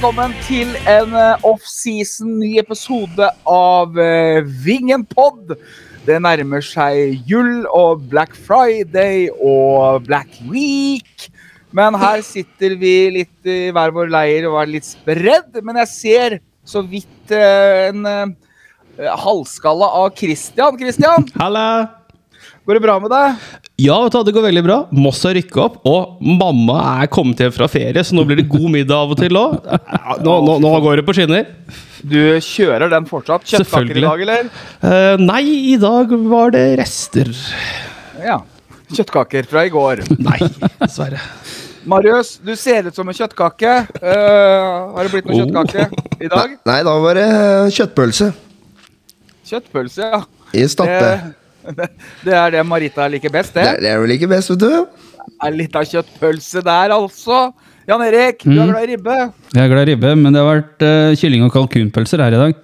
Velkommen til en eh, offseason ny episode av uh, Vingen pod. Det nærmer seg jul og Black Friday og Black Week. Men her sitter vi litt i hver vår leir og er litt spredd. Men jeg ser så vidt eh, en uh, halvskalla av Christian. Christian, Halla! går det bra med deg? Ja, vet du, det går veldig bra. Moss har rykka opp, og mamma er kommet hjem fra ferie, så nå blir det god middag av og til òg. Nå, nå, nå går det på skinner. Du kjører den fortsatt? Kjøttkaker i dag, eller? Uh, nei, i dag var det rester. Ja. Kjøttkaker fra i går. Nei, dessverre. Marius, du ser ut som en kjøttkake. Uh, har det blitt noe Oh. kjøttkake i dag? Nei, da var det kjøttpølse Kjøttpølse, ja. i stappe. Det, det er det Marita liker best, Det, det. det er liker best, vet du. Er litt av kjøttpølse der, altså. Jan Erik, du er glad i ribbe? Jeg er glad i ribbe, men det har vært uh, kylling- og kalkunpølser her i dag.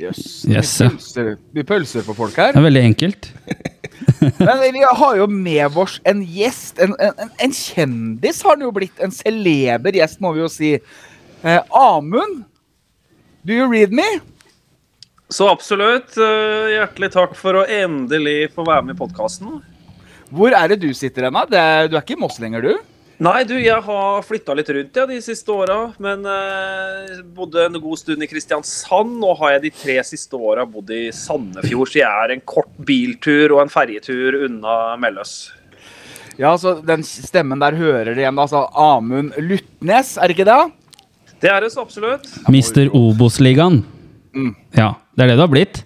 Jøss. Yes, pølser, mye pølser for folk Det er veldig enkelt. Men vi har jo med oss en gjest. En, en, en- en kjendis har han jo blitt. En celeber gjest, må vi jo si. Eh, Amund, do you read me? Så absolutt. eh, Hjertelig takk for å endelig få være med i podkasten. Hvor er det du sitter hen? da? Du er ikke i Moss lenger, du? Nei, du, jeg har flytta litt rundt ja, de siste åra. Men eh, bodde en god stund i Kristiansand. Nå har jeg de tre siste åra bodd i Sandefjord, så jeg er en kort biltur og en ferjetur unna Melløs. Ja, så Den stemmen der hører det igjen. Altså Amund Lutnes, er det ikke det? Det er det så absolutt. Mister Obos-ligaen. Mm. Ja, det er det det har blitt.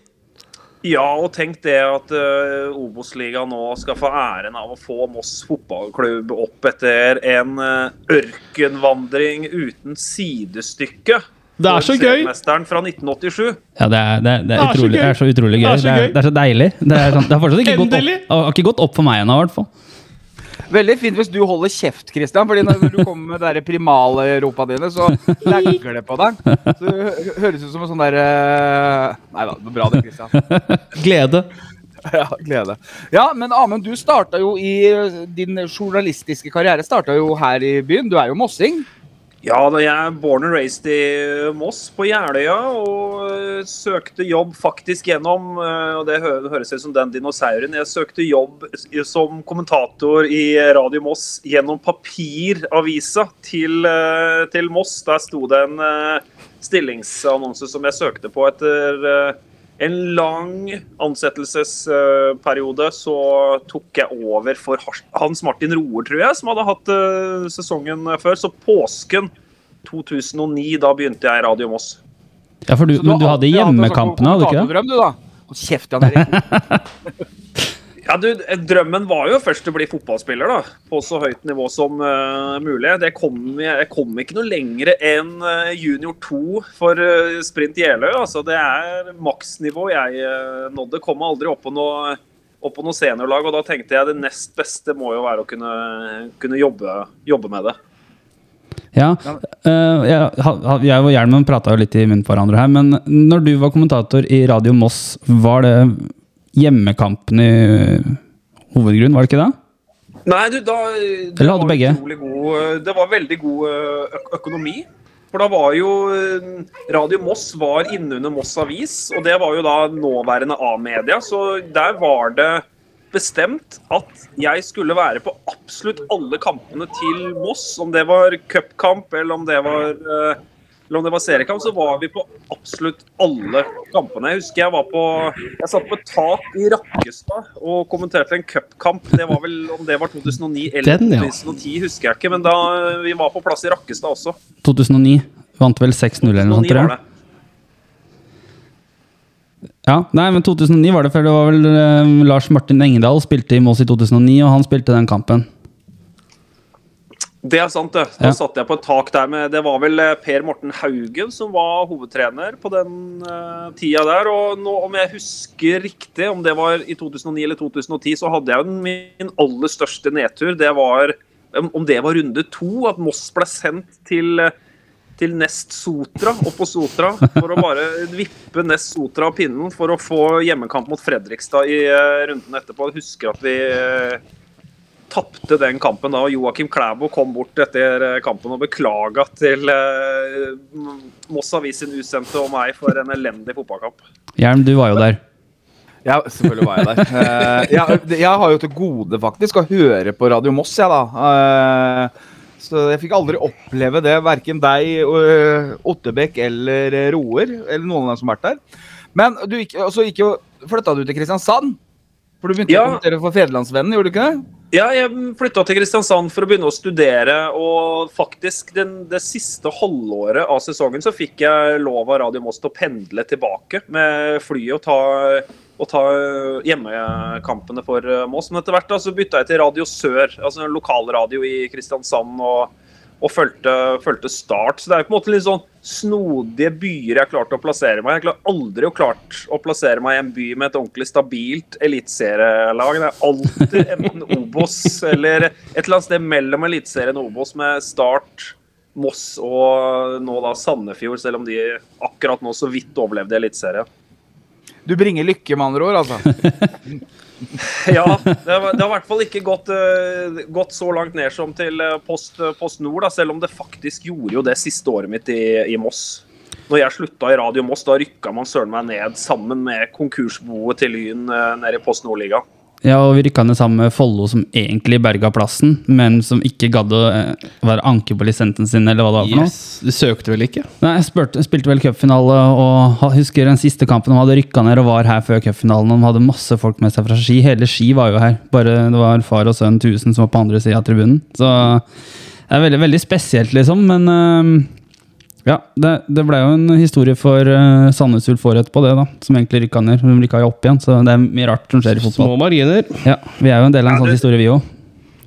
Ja, og tenk det at uh, Obos-ligaen nå skal få æren av å få Moss fotballklubb opp etter en uh, ørkenvandring uten sidestykke. Det er så gøy! fra 1987. Ja, det er, det er, det er, Det er så utrolig, gøy. det er så utrolig gøy. Det er så Det er, gøy. det er så deilig. Det, er sånn, det har fortsatt ikke gått opp, har ikke gått opp for meg ennå, i hvert fall. Veldig fint hvis du holder kjeft, Christian. Fordi når du kommer med de primale-ropa dine, så lagger det på deg. Så det høres ut som en sånn derre Nei da, bra det, Christian. Glede. Ja, glede. Ja, men Amund, du starta jo i Din journalistiske karriere starta jo her i byen. Du er jo mossing. Ja, da jeg er born and raised i Moss, på Jeløya, og øh, søkte jobb faktisk gjennom øh, Og det hø høres ut som den dinosauren. Jeg søkte jobb som kommentator i Radio Moss gjennom papiravisa til, øh, til Moss. Der sto det en stillingsannonse som jeg søkte på etter en lang ansettelsesperiode. Så tok jeg over for Hans Martin Roer, tror jeg, som hadde hatt øh, sesongen før. Så påsken 2009, da begynte jeg i Radio Moss. Ja, for du, du men du hadde hjemmekampene, hadde du ikke det? kjeft, Jan Erik. Ja, du, Drømmen var jo først å bli fotballspiller da, på så høyt nivå som uh, mulig. Det kom, jeg kom ikke noe lenger enn eh, junior 2 for uh, sprint Jeløy. Altså, det er maksnivå jeg uh, nådde. Kom aldri opp på noe, opp på noe seniorlag, og da tenkte jeg det nest beste må jo være å kunne, kunne jobbe, jobbe med det. Ja, jeg, jeg og Hjelmen prata jo litt i munnen på hverandre her, men når du var kommentator i Radio Moss, var det hjemmekampen i hovedgrunn, var det ikke det? Nei, du, da det var? God, eh, det var veldig god eh, økonomi. For da var jo eh, Radio Moss var innunder Moss Avis, og det var jo da nåværende A-media, så der var det bestemt at jeg skulle være på absolutt alle kampene til Moss. Om det var cupkamp eller om det var eh, eller om det var seriekamp, så var vi på absolutt alle kampene. Jeg husker jeg var på Jeg satt på et tak i Rakkestad og kommenterte en cupkamp. Det var vel om det var 2009 eller Den, ja. 2010, husker jeg ikke. Men da vi var på plass i Rakkestad også. 2009. Vant vel 6-0 eller noe sånt, 2009 tror jeg. Ja, nei, men 2009 var det, for det var vel eh, Lars Martin Engedal spilte i Moss i 2009, og han spilte den kampen. Det er sant, det. Da Ja. satt jeg på et tak der med Det var vel eh, Per Morten Haugen som var hovedtrener på den uh, tida der. Og nå, om jeg husker riktig, om det var i 2009 eller 2010, så hadde jeg min aller største nedtur. Det var om det var runde to, at Moss ble sendt til eh, til Nest Sotra, opp på Sotra, for å bare vippe Nest Sotra av pinnen for å få hjemmekamp mot Fredrikstad i uh, runden etterpå. Jeg husker at vi eh, tapte den kampen da, Joakim Klæbo kom bort etter eh, kampen og beklaga til eh, Moss Avis sin utsendte og meg for en elendig fotballkamp. Hjelm, du var jo der. Ja, selvfølgelig var jeg der. Eh, jeg, jeg har jo til gode faktisk å høre på Radio Moss, jeg, da. Eh, så jeg fikk aldri oppleve det, verken deg, Ottebekk eller Roer, eller noen av dem som har vært der. Men du gikk, så gikk jo, flytta du til Kristiansand? For du begynte Ja. å kommentere for Federlandsvennen, gjorde du ikke det? Ja, jeg flytta til Kristiansand for å begynne å studere, og faktisk den, det siste halvåret av sesongen så fikk jeg lov av Radio Moss til å pendle tilbake med flyet og ta, og ta hjemmekampene for eh, Moss. Men etter hvert da, så bytta jeg til Radio Sør, altså lokalradio i Kristiansand, og, og fulgte, fulgte Start. Så det er på en måte litt sånn snodige byer jeg klarte å plassere meg. Jeg har aldri klart å plassere meg i en by med et ordentlig stabilt eliteserielag. Det er alltid en Obos eller et eller annet sted mellom Eliteserien og Obos med Start, Moss og nå da Sandefjord, selv om de akkurat nå så vidt overlevde Eliteserien. Du bringer lykke, med andre ord, altså. Ja, det har, i hvert fall ikke gått, uh, gått så langt ned som til eh, Post, Post Nord, da, selv om det faktisk gjorde jo det siste året mitt i, i Moss. Når jeg slutta i Radio Moss, da rykka man søren meg ned sammen med konkursboet til Lyn uh, nede i Post Nord-ligaen. Ja, og vi rykka ned sammen med Follo, som egentlig berga plassen, men som ikke gadd å eh, være anker på lisensen sin, eller hva det var for noe. Yes, Du søkte vel ikke? Nei, jeg spurte, spilte vel cupfinale, og husker den siste kampen de hadde rykka ned og var her før cupfinalen. De hadde masse folk med seg fra Ski. Hele Ski var jo her. Bare det var far og sønn 1000 som var på andre sida av tribunen. Så det er veldig, veldig spesielt, liksom. Men øhm, ja, det, det ble jo en historie for uh, Sandnes Ulf året etterpå, det, da. Som egentlig rykka ned. De rykka jo opp igjen, så det er mye rart som skjer i fotball. Små marginer. Ja, Vi er jo en del av en Ja, sånn historie, vi òg.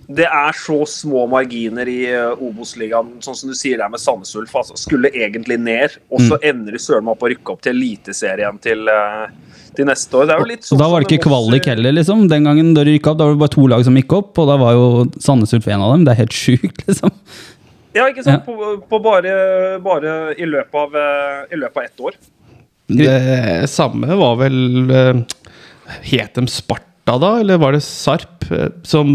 Det er så små marginer i eh, Obos-ligaen, sånn som du sier der med Sandnes Ulf. Altså, skulle egentlig ned, og så ender de søren meg opp å rykke opp til Eliteserien til, uh, til neste år. Det er jo litt sånn Da var det ikke kvalik heller, liksom. Den gangen da de rykka opp, da var det bare to lag som gikk opp, og da var jo Sandnes Ulf en av dem. Det er helt sjukt, liksom. Ja, ikke sant? På, på bare, bare i, løpet av, eh, i løpet av ett år. Det samme var vel eh, Het de Sparta da, eller var det Sarp? eh, Som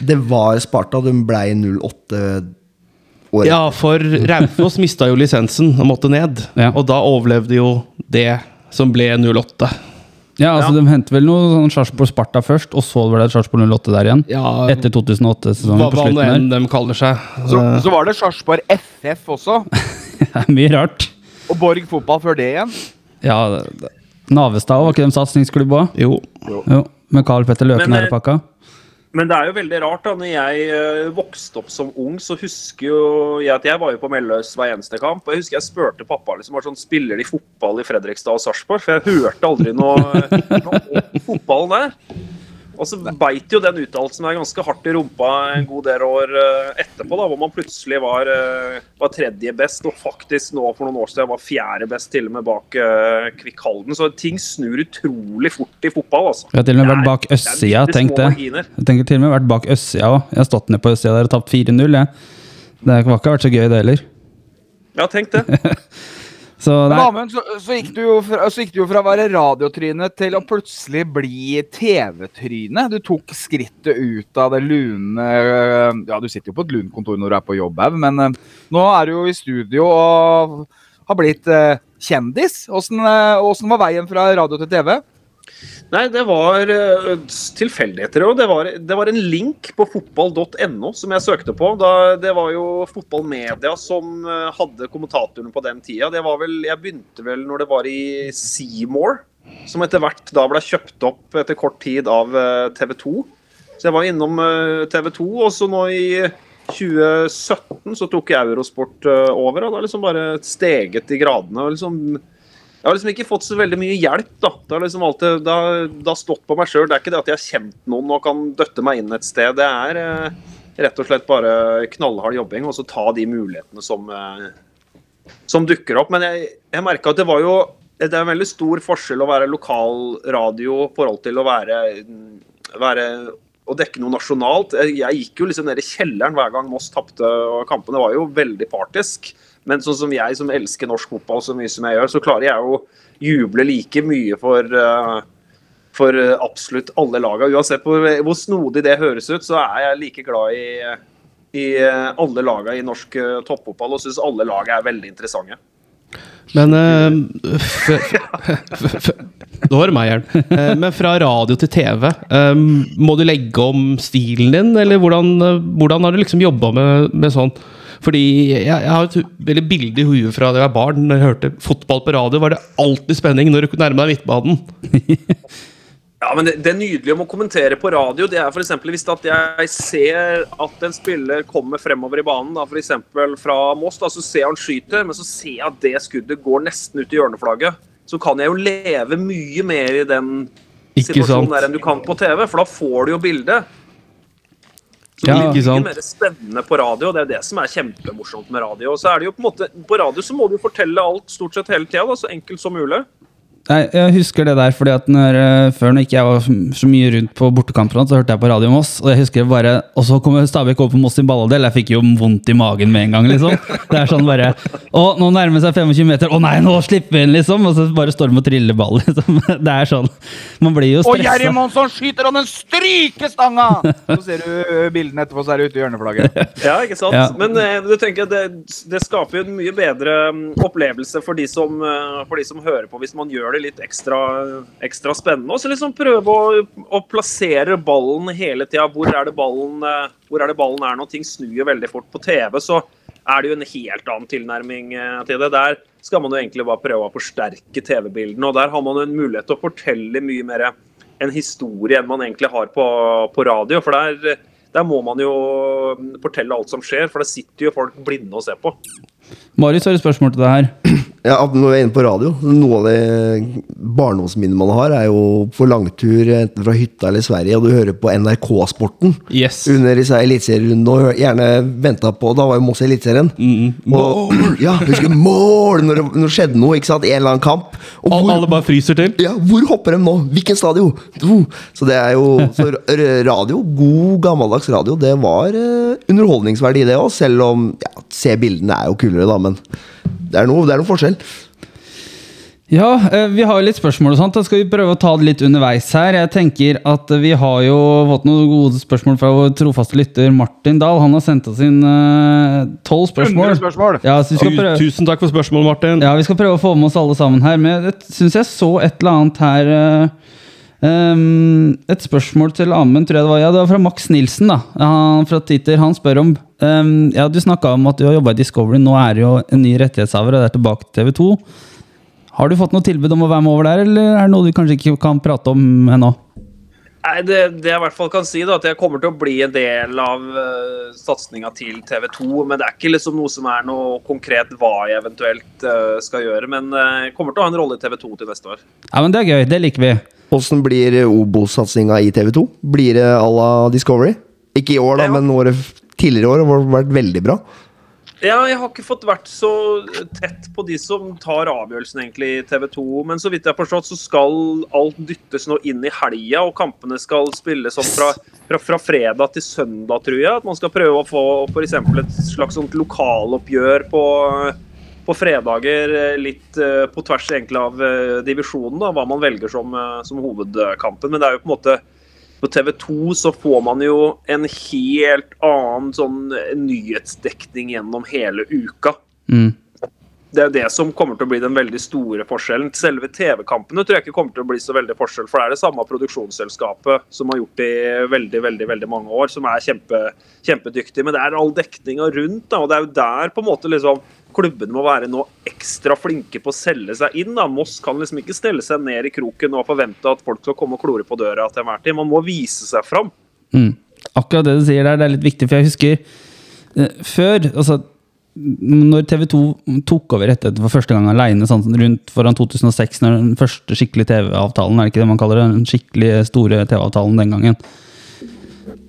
Det var Sparta. De ble 08 år. Ja, for Raufoss mista jo lisensen og måtte ned. Ja. Og da overlevde jo det som ble 08. Ja, altså De hentet vel noe sånn Sarpsborg-Sparta først, og så ble det Sarpsborg 08 der igjen. Ja, Etter 2008-sesongen hva, på hva enn de kaller seg. Så, Eh, så var det Sarpsborg FF også, Det er mye rart. og Borg fotball før det igjen. Ja, Navestad var ikke de satsingsklubb òg? jo. Jo. Med Carl Petter Løken Men, her eh, i pakka? Men det er jo veldig rart. da, når jeg eh, vokste opp som ung, så husker jo jeg at jeg var jo på Melløs hver eneste kamp. og Jeg husker jeg spurte pappa liksom, sånn, spiller de fotball i Fredrikstad og Sarpsborg, for jeg hørte aldri noe, noe om fotballen der. Og så beit jo den uttalelsen meg ganske hardt i rumpa en god del år eh, etterpå, da, hvor man plutselig var, eh, var tredje best, og faktisk nå for noen år siden var fjerde best, til og med bak uh, Kvikk Halden. Så ting snur utrolig fort i fotball, altså. Vi har til og med vært bak østsida, tenk det. Jeg tenker til og med vært bak østsida òg. Jeg har stått ned på østsida der og tapt 4-0, jeg. Det har ikke vært så gøy, det heller. Ja, tenk det. Så Men, nei, Amund, så, så, gikk du jo fra, så gikk du jo fra å være radiotryne til å plutselig bli TV-tryne. Du tok skrittet ut av det lune Ja, du sitter jo på et lunt kontor når du er på jobb, Au, men eh, nå er du jo i studio og har blitt eh, kjendis. Eh, åssen var veien fra radio til TV? Nei, det var eh, tilfeldigheter. Og det var, det var en link på fotball.no som jeg søkte på. Da, det var jo Fotballmedia som eh, hadde kommentatorene på den tida. Det var vel, jeg begynte vel når det var i Seymour, som etter hvert da ble kjøpt opp etter kort tid av TV 2. Så jeg var innom TV 2, og så nå i 2017 så tok Eurosport eh, over, og har liksom bare steget i gradene. og liksom jeg har liksom ikke fått så veldig mye hjelp. da. Det har liksom alltid, det har, det har stått på meg sjøl. Det er ikke det at jeg har kjent noen og kan døtte meg inn et sted. Det er, eh, rett og slett bare knallhard jobbing og så ta de mulighetene som, eh, som dukker opp. Men jeg, jeg at det var jo det er en veldig stor forskjell å være lokalradio i forhold til å være, være å dekke noe nasjonalt. Jeg, gikk jo liksom ned i kjelleren hver gang Moss tapte kampene. Det var jo veldig partisk. Men sånn som jeg som elsker norsk fotball så mye som jeg gjør, så klarer jeg å juble like mye for, eh, for eh, absolutt alle laga. Uansett hvor, snodig det høres ut, så er jeg like glad i, i eh, alle laga i norsk toppfotball og syns alle lag er veldig interessante. Men Nå var det meg, Jern. Men fra radio til TV, må du legge om stilen din, eller hvordan, hvordan har du liksom jobba med, med sånn? Fordi jeg, jeg har et veldig bilde i huet fra da jeg var barn. Når jeg hørte fotball på radio, var det alltid spenning når du nærma deg midtbanen. Ja, men det, det nydelige med å kommentere på radio, det er f.eks. hvis at jeg ser at en spiller kommer fremover i banen, da, f.eks. fra Moss, da, så ser jeg han skyter, men så ser jeg at det skuddet går nesten ut i hjørneflagget. Så kan jeg jo leve mye mer i den Ikke situasjonen sant? der enn du kan på TV, for da får du jo bildet. Så Ja, det ikke blir sant? mer spennende på radio, og det er det som er kjempemorsomt med radio. Og så er det jo på en måte, På radio så må du fortelle alt stort sett hele tida, så enkelt som mulig. Nei, jeg husker det der, fordi at når, eh, før når ikke jeg var så mye rundt på bortekamp så hørte jeg på Radio Moss, og jeg husker bare, og så kom Stabæk over på Moss sin balladel, jeg fikk jo vondt i magen med en gang, liksom. Det er sånn bare, å, nå nærmer seg 25 meter, å nei, nå slipper vi inn, liksom, og så bare står de og triller ball, liksom. Det er sånn, man blir jo Og stresset. Jerry Monsson skyter, og den stryker stanga! Så ser du bildene etterpå, så er det ute i hjørneflagget. Ja, ikke sant? Ja. Men eh, du tenker det, det skaper jo en mye bedre mm, opplevelse for de, som, eh, for de som hører på, hvis man gjør det litt ekstra, ekstra spennende. Og så liksom prøve å, å plassere ballen hele tida. Hvor er det ballen, eh, hvor er det ballen er når ting snur veldig fort på TV, så er det jo en helt annen tilnærming eh, til det. Der skal man jo egentlig bare prøve å forsterke TV-bildene, og der har man jo en mulighet til å fortelle mye mer en historie enn man egentlig har på, på radio. For der, der må man jo fortelle alt som skjer, for det sitter jo folk blinde og ser på. Marius har et spørsmål til deg her. Ja, Når vi er inne på radio Noe av det barndomsminnet man har, er jo på langtur enten fra hytta eller Sverige, og du hører på NRK-sporten Yes. under disse eliteserierundene, og gjerne venta på Da var jo Moss Eliteserien. Og, ja, husker mål! Når det, når det skjedde noe, ikke sant? En eller annen kamp. Og Alle, alle bare fryser til. ja, hvor hopper de nå? Hvilken stadion? Så det er jo så radio, god gammeldags radio, det var eh, underholdningsverdi, det òg. Selv om ja, Se bildene er jo kulere, da, men det er noe, det er noe forskjell. Ja, eh, vi har jo litt spørsmål og sånt. Da skal vi prøve å ta det litt underveis her. Jeg tenker at vi har jo fått noen gode spørsmål fra vår trofaste lytter Martin Dahl. Han har sendt oss inn eh, tolv spørsmål. spørsmål. Ja, så vi skal prøve Tusen takk for spørsmålet, Martin. Ja, vi skal prøve å få med oss alle sammen her. Men jeg syns jeg så et eller annet her eh, ehm, Et spørsmål til Amund, tror jeg det var. Ja, det var fra Max Nilsen, da. Han, fra Twitter. Han spør om um, Ja, du snakka om at du har jobba i Discovery. Nå er det jo en ny rettighetshaver, og det er tilbake til TV2. Har du fått noe tilbud om å være med over der, eller er det noe du kanskje ikke kan prate om ennå? Nei, det, det jeg i hvert fall kan si, da, at jeg kommer til å bli en del av uh, satsinga til TV 2. Men det er ikke liksom noe som er noe konkret hva jeg eventuelt uh, skal gjøre. Men uh, jeg kommer til å ha en rolle i TV 2 til neste år. Ja, men Det er gøy. Det liker vi. Åssen blir Obos-satsinga i TV2? Blir det à la Discovery? Ikke i år, da, men året tidligere år har vært veldig bra. Ja, jeg har ikke fått vært så tett på de som tar avgjørelsen egentlig i TV 2. Men så vidt jeg har forstått, så skal alt dyttes nå inn i helga, og kampene skal spilles sånn fra, fra, fra fredag til søndag, tror jeg. At man skal prøve å få f.eks. et slags sånt lokaloppgjør på, på fredager, eh, litt eh, på tvers egentlig av eh, divisjonen, da, hva man velger som, som hovedkampen. Men det er jo på en måte på TV 2 så får man jo en helt annen sånn nyhetsdekning gjennom hele uka. Mm. Det er jo det som kommer til å bli den veldig store forskjellen. Selve TV-kampene tror jeg ikke kommer til å bli så veldig forskjell, for det er det samme produksjonsselskapet som har gjort det i veldig veldig, veldig mange år, som er kjempe, kjempedyktig. Men det er all dekninga rundt, da, og det er jo der på en måte liksom klubbene må være nå ekstra flinke på å selge seg inn. da. Moss kan liksom ikke stelle seg ned i kroken og forvente at folk skal komme og klore på døra til enhver tid. Man må vise seg fram. Mm. Akkurat det du sier der, det er litt viktig, for jeg husker eh, før altså, Når TV 2 tok over rettigheter for første gang aleine, sånn rundt foran 2006, når den første skikkelige TV-avtalen, er det ikke det man kaller det? Den skikkelig store TV-avtalen den gangen.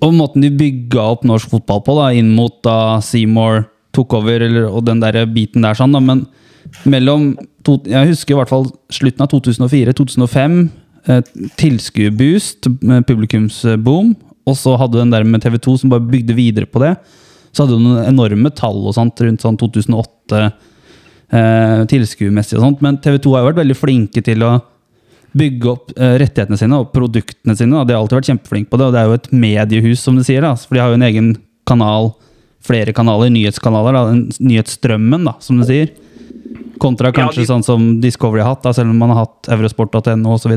og måten de bygga opp norsk fotball på, da, inn mot da Seymour tok over, eller, og den der biten der, sånn, da, men mellom to, Jeg husker i hvert fall slutten av 2004-2005. Eh, Tilskuerboost, publikumsboom. Og så hadde du den der med TV2 som bare bygde videre på det. Så hadde du noen enorme tall og sånt rundt sånn 2008 eh, tilskuermessig og sånt. Men TV2 har jo vært veldig flinke til å bygge opp eh, rettighetene sine og produktene sine. Da. De har alltid vært kjempeflinke på det, og det er jo et mediehus, som de sier. Da. For de har jo en egen kanal, flere kanaler, nyhetskanaler. Da. Nyhetsstrømmen, da, som du sier. Kontra kanskje de- sånn som Discovery har hatt, da, selv om man har hatt eurosport.no osv.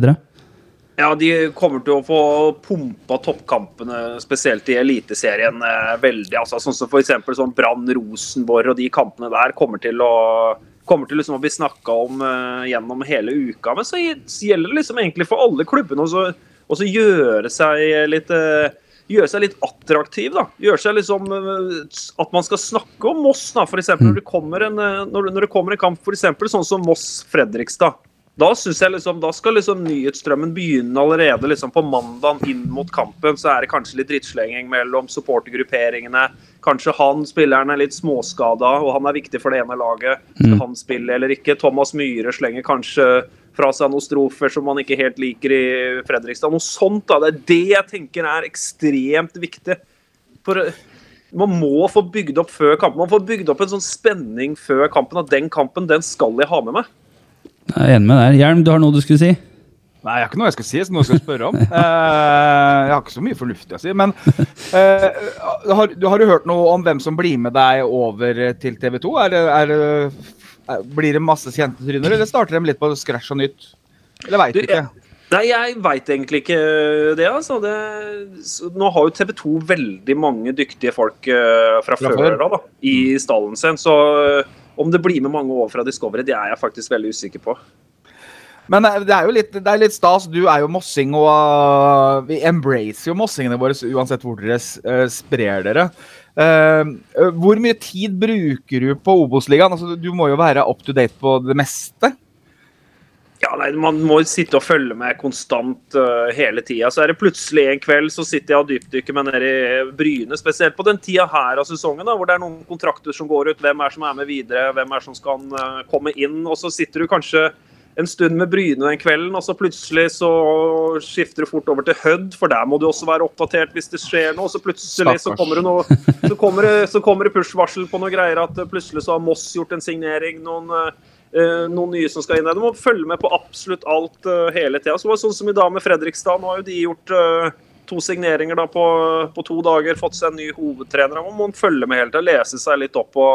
Ja, de kommer til å få pumpa toppkampene, spesielt i Eliteserien, eh, veldig. Altså, sånn som f.eks. Sånn Brann Rosenborg og de kampene der kommer til å kommer til liksom å bli snakka om uh, gjennom hele uka. Men så gjelder det liksom egentlig for alle klubbene å så- å så gjøre seg litt eh, Gjøre seg litt attraktiv, da. Gjøre seg liksom At man skal snakke om Moss, da. For eksempel, når, det kommer en, eh, når, når det kommer en kamp, for eksempel, sånn som Moss-Fredrikstad. Da synes jeg liksom, da skal liksom nyhetsstrømmen begynne allerede liksom på mandag inn mot kampen. Så er det kanskje litt drittslenging mellom supportergrupperingene. Kanskje han spilleren er litt småskada, og han er viktig for det ene laget. Skal han spille eller ikke? Thomas Myhre slenger kanskje fra seg noen strofer som man ikke helt liker i Fredrikstad. Noe sånt, da. Det er det jeg tenker er ekstremt viktig. For eh, man må få bygd opp før kampen. Man får bygd opp en sånn spenning før kampen. At den kampen, den skal jeg ha med meg. Jeg er enig med deg. Hjelm, du har noe du skulle si? Nei, jeg har ikke noe jeg skal si, så noe jeg skal spørre om. Eh, jeg har ikke så mye fornuftig å si. Men eh, har, du har du hørt noe om hvem som blir med deg over til TV 2? Er det, er det, er, blir det masse kjente tryner, eller starter de litt på scratch og nytt? Eller veit Du, ikke? Nei, jeg veit egentlig ikke det. altså. Det, så nå har jo TV 2 veldig mange dyktige folk uh, fra, Fra før da, da, i stallen sin. Så uh, om det blir med mange over fra Discovery, det er jeg faktisk veldig usikker på. Men eh, det er jo litt, det er litt stas. Du er jo mossing, og uh, vi embracer jo mossingene våre uansett hvor dere eh, sprer dere. Eh, hvor mye tid bruker du på Obos-ligaen? Altså, du må jo være up to date på det meste. Ja, nei, Man må sitte og følge med konstant uh, hele tida. Så er det plutselig en kveld så sitter jeg og dypdykker meg ned i Bryne. Spesielt på den tida her av sesongen, da, hvor det er noen kontrakter som går ut. Hvem er som er med videre, hvem er som skal uh, komme inn. Og så sitter du kanskje en stund med Bryne den kvelden, og så plutselig så skifter du fort over til Hødd, for der må du også være oppdatert hvis det skjer noe. Så plutselig så kommer det noe så kommer det, så kommer det push-varsel på noe greier at plutselig så har Moss gjort en signering. noen eh, noen nye som skal inn der. Du må følge med på absolutt alt eh, hele tida. Så det sånn som i dag med Fredrikstad. Nå har jo de gjort eh, to signeringer da på, på to dager, fått seg en ny hovedtrener. Man må følge med hele tida, lese seg litt opp på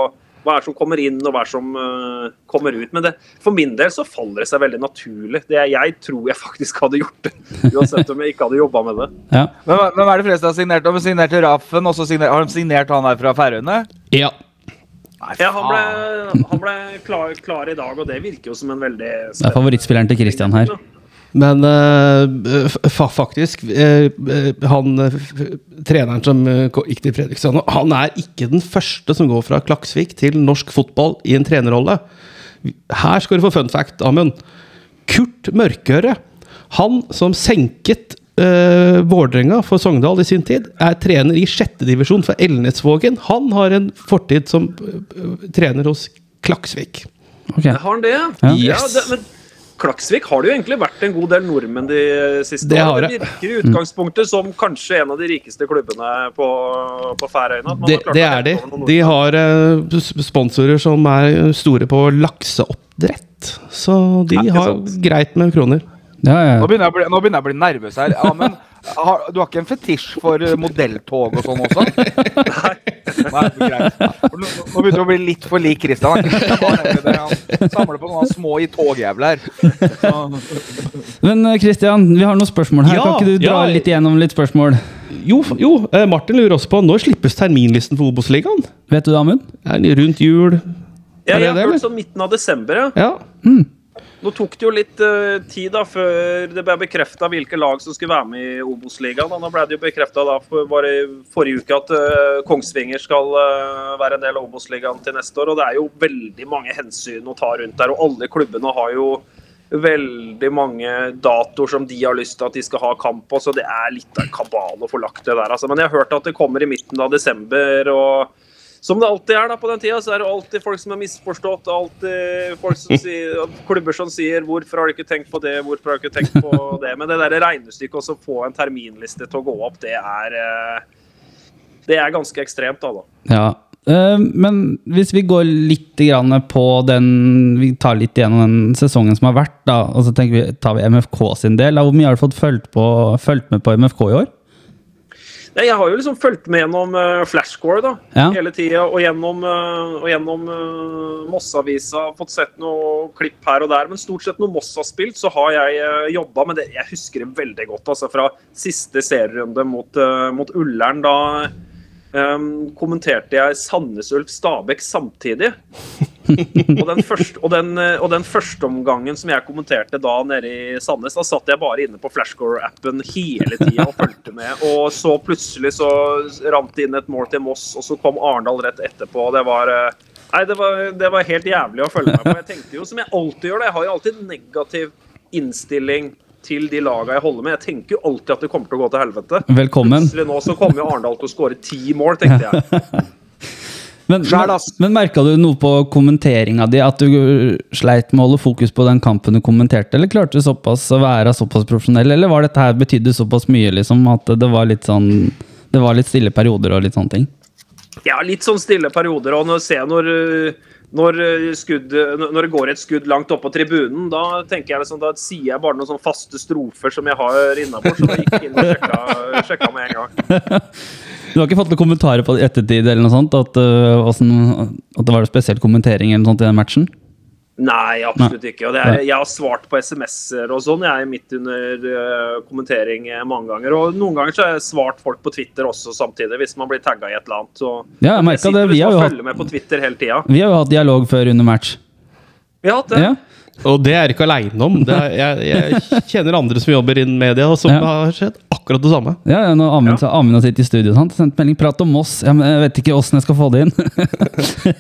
hva er som kommer inn og hva er som uh, kommer ut. Men det, for min del så faller det seg veldig naturlig. Det, jeg tror jeg faktisk hadde gjort det, uansett om jeg ikke hadde jobba med det. Ja. Hvem, hva er det fleste har signert? De signerte signert Raffen, og så signer, har de signert han her fra Færøyene? Ja. Nei, Ja, han ble, han ble klar, klar i dag, og det virker jo som en veldig Det er favorittspilleren til Christian her. Men uh, fa faktisk eh, Han treneren som gikk til Fredrikstad nå, han er ikke den første som går fra Klaksvik til norsk fotball i en trenerrolle. Her skal du få fun fact, Amund. Kurt Mørkøre, han som senket uh, Vålerenga for Sogndal i sin tid, er trener i sjettedivisjon for Elnesvågen. Han har en fortid som uh, trener hos Klaksvik. Okay. Har han det? Ja. Yes. det, men Klaksvik har det jo egentlig vært en god del nordmenn de siste Det årene. det. Virker i utgangspunktet som kanskje en av de rikeste klubbene på, på Færøyene. Det, det er de. De har eh, sponsorer som er store på lakseoppdrett. Så de har greit med kroner. Ja, ja. Nå begynner, bli, nå begynner jeg å bli nervøs her. Ja, men har, du har ikke en fetisj for eh, modelltog og sånn også? Nei. Nei, greit. Nå, nå begynner du å bli litt for lik Christian. Han samler på noen små i togjævler. Men eh, Christian, vi har noen spørsmål her. Ja, kan ikke du dra ja. litt igjennom litt spørsmål? Jo, jo eh, Martin lurer også på når slippes terminlisten for Obos-ligaen? Vet du det, Amund? Rundt jul? Ja, jeg har hørt sånn midten av desember, ja. Ja. Nå tok det jo litt uh, tid da før det ble bekrefta hvilke lag som skulle være med i Obos-ligaen. Nå ble det jo bekrefta bare i forrige uke at uh, Kongsvinger skal uh, være en del av Obos-ligaen til neste år. Og det er jo veldig mange hensyn å ta rundt der. Og alle klubbene har jo veldig mange datoer som de har lyst til at de skal ha kamp på, så det er litt av kabal å få lagt det der. Altså. Men jeg har hørt at det kommer i midten av desember. og som det alltid er da på den tida, så er det alltid folk som er misforstått. alltid folk som sier, Klubber som sier 'hvorfor har du ikke tenkt på det', 'hvorfor har du ikke tenkt på det'. Men det der regnestykket å få en terminliste til å gå opp, det er eh, det er ganske ekstremt. da, da. Ja. Eh, men hvis vi går litt på den Vi tar litt igjennom den sesongen som har vært, da, og så vi, tar vi MFK sin del. Da. Hvor mye har du fått fulgt, på, fulgt med på MFK i år? Jeg har jo liksom fulgt med gjennom uh, Flashcore da, Ja. hele tida, og gjennom, uh, og gjennom uh, Moss-avisa. Fått sett noe klipp her og der. Men stort sett når Moss har spilt, så har jeg uh, jobba med det. Jeg husker det veldig godt altså fra siste serierunde mot, uh, mot Ullern. Da um, kommenterte jeg Sandnes Ulf Stabæk samtidig. Og, den første, og, den, og den første omgangen som jeg kommenterte da nede i Sandnes, da satt jeg bare inne på Flashcore-appen hele tida og fulgte med. Og så plutselig så rant det inn et mål til Moss, og så kom Arendal rett etterpå. Det var uh, Nei, det var, det var helt jævlig å følge med på. Jeg tenkte jo som jeg alltid gjør det, jeg har jo alltid negativ innstilling til de laga jeg holder med. Jeg tenker jo alltid at det kommer til å gå til helvete. Velkommen. Plutselig nå så kommer jo Arendal til å skåre ti mål, tenkte jeg. Men, Sjæl, men, ass. men merka du noe på kommenteringa di? At du sleit med å holde fokus på den kampen du kommenterte? Eller klarte du såpass å være såpass profesjonell? Eller var dette her betydde såpass mye liksom, at det var litt sånn Det var litt stille perioder og litt sånne ting? Ja, litt sånn stille perioder. Og når ser når, øh, når, øh, skudd, når det går et skudd langt opp på tribunen, da tenker jeg liksom, da sier jeg bare noen sånne faste strofer som jeg har innafor. Så da gikk jeg inn og sjekka, sjekka med en gang. Du har ikke fått noen kommentarer på ettertid eller noe sånt? At, øh, at det var en spesiell kommentering eller noe sånt i den matchen? Nei, absolutt ikke. Og det er, jeg har svart på SMS-er og sånn. Jeg er midt under uh, kommentering eh, mange ganger. Og noen ganger så har jeg svart folk på Twitter også samtidig, hvis man blir tagga i et eller annet. Så Ja, jeg merka det. Vi har jo hatt- med på Twitter hele tida. Vi har jo hatt dialog før under match. Vi har hatt det. Ja. Og det er jeg ikke aleine om. Det er, jeg, jeg kjenner andre som jobber innen media, og som Ja. har skjedd akkurat det samme. Ja, ja, når Amund, ja. Amund har sittet i studio sant? sendt melding 'prat om Moss'. Jeg vet ikke åssen jeg skal få det inn.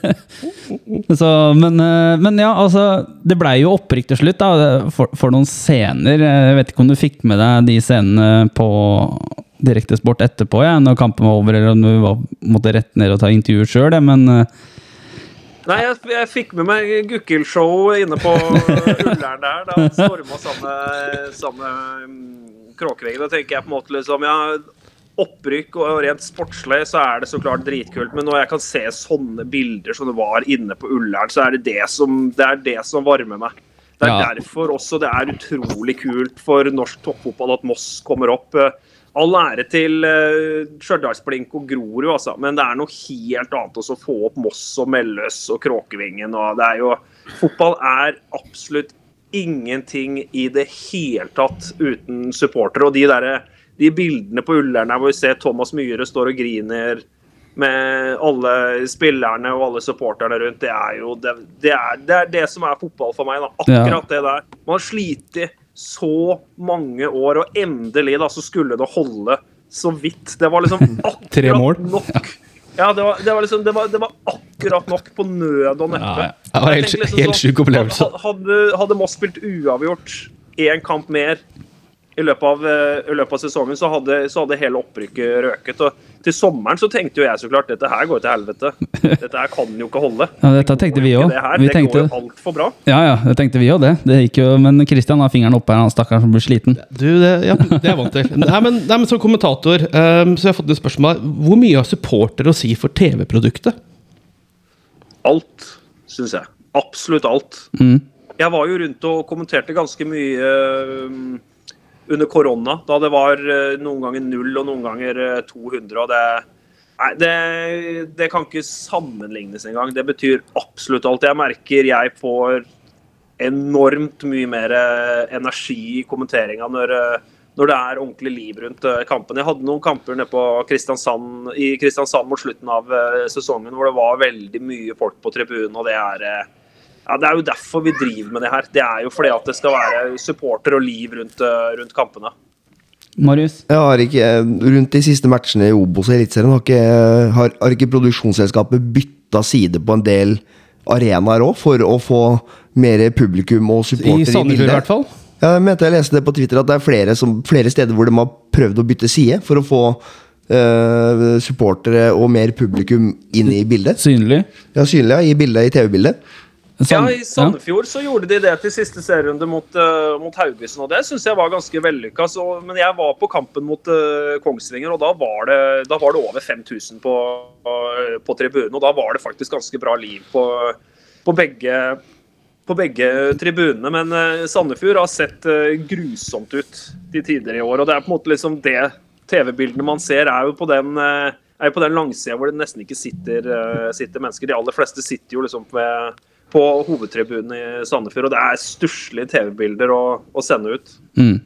så, men, eh, men ja, altså Det blei jo opprykk til slutt, da, for, for noen scener. Jeg vet ikke om du fikk med deg de scenene på Direktesport etterpå, ja, når kampen var over, eller om du var, måtte rett ned og ta intervju sjøl, men eh, Nei, jeg, jeg fikk med meg Gukkil-showet inne på Ullern der. Da storma samme, samme mm, Kråkeveggen. Da tenker jeg på en måte liksom Ja, opprykk og rent sportslig så er det så klart dritkult, men når jeg kan se sånne bilder som det var inne på Ullern, så er det det som, det er det som varmer meg. Det er Ja. derfor også det er utrolig kult for norsk toppfotball at Moss kommer opp. Eh, All ære til uh, Stjørdalsblink og Grorud, altså. men det er noe helt annet å få opp Moss og Melløs og Kråkevingen. Og det er jo, fotball er absolutt ingenting i det hele tatt uten supportere. Og de, der, de bildene på Ullern hvor vi ser Thomas Myhre står og griner med alle spillerne og alle supporterne rundt, det er jo det, det, er, det, er det som er fotball for meg. Da. Akkurat det der. Man har slitt så mange år, og endelig da så skulle det holde så vidt. Det var liksom akkurat mål. nok. Ja, det var, det var liksom det var, det var akkurat nok på nød og neppe. Ja. Det var helt, liksom helt sånn, sjuk opplevelse. Hadde, hadde Moss spilt uavgjort én kamp mer i løpet av, eh, i løpet av sesongen, så hadde, så hadde hele opprykket røket. Og til sommeren så tenkte jo jeg så klart dette her går til helvete. Dette her kan jo ikke holde. Ja, dette tenkte vi òg. Det, her. Vi det tenkte- går jo altfor bra. ja, ja, det tenkte vi jo det. det gikk jo, men Christian har fingeren oppe her, han stakkaren som blir sliten. Du, det, ja, det er jeg vant til. Nei, men, nei, men Som kommentator um, så jeg har fått et spørsmål. Hvor mye har supportere å si for TV-produktet? Alt, syns jeg. Absolutt alt. Mm. Jeg var jo rundt og kommenterte ganske mye um, under korona, da det var uh, noen ganger null og noen ganger uh, 200. og det, nei, det, det kan ikke sammenlignes engang. Det betyr absolutt alt. Jeg merker jeg får enormt mye mer uh, energi i kommenteringa når, når det er ordentlig liv rundt kampen. Jeg hadde noen kamper nede på Kristiansand, i Kristiansand mot slutten av sesongen hvor det var veldig mye folk på tribunen, og det er ja, Det er jo derfor vi driver med det her. Det er jo fordi at det skal være supporter og liv rundt, uh, rundt kampene. Marius? Jeg har ikke, Rundt de siste matchene i Obos og Eliteserien har, ikke- har, har ikke produksjonsselskapet bytta side på en del arenaer òg, for å få mer publikum og I supportere i, Sandefjord i hvert fall. Ja, jeg mente jeg leste det på Twitter at det er flere, som, flere steder hvor de har prøvd å bytte side for å få eh, supportere og mer publikum inn i bildet. Synlig. Ja, synlig ja, i bildet, i TV-bildet. Ja, I Sandefjord så gjorde de det til siste serierunde mot, uh, mot Haugesund, og det syns jeg var ganske vellykka. så- Men jeg var på kampen mot uh, Kongsvinger, og da var det, da var det over 5000 på, uh, på tribunen. Og da var det faktisk ganske bra liv på, på begge på begge tribunene, men Sandefjord har sett grusomt ut de tider i år. og Det er på en måte liksom det TV-bildene man ser, er jo på den, er jo på den langsida hvor det nesten ikke sitter, sitter mennesker. De aller fleste sitter jo liksom ved, på hovedtribunen i Sandefjord, og det er stusslige TV-bilder å, å sende ut. Mm.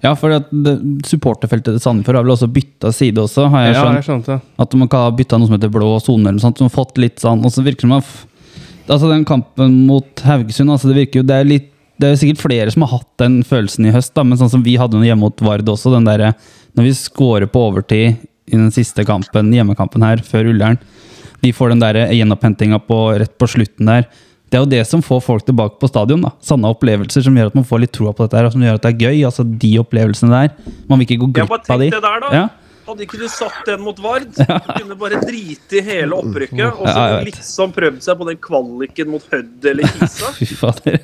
Ja, for at det- supporterfeltet til Sandefjord har vel også bytta side også, har jeg Ja, skjønt. jeg skjønte. At man kan ha bytta noe som heter blå sone eller noe sånt. Som har fått litt sånn, og så virker det som at Altså den kampen mot Haugesund, altså det virker jo Det er litt det er jo sikkert flere som har hatt den følelsen i høst, da, men sånn som vi hadde den hjemme mot Vard også. den der, Når vi scorer på overtid i den siste kampen, hjemmekampen her, før Ullern Vi får den der gjenopphentingen rett på slutten der. Det er jo det som får folk tilbake på stadion. da. Sanne opplevelser som gjør at man får litt troa på dette her, og som gjør at det er gøy. altså De opplevelsene der. Man vil ikke gå glipp av de. det der, da. Ja. Hadde ikke du satt den mot Vard? Du kunne bare drite i hele opprykket. Og så Ja, liksom prøvd seg på den kvaliken mot Hødd eller Kisa. Fy fader.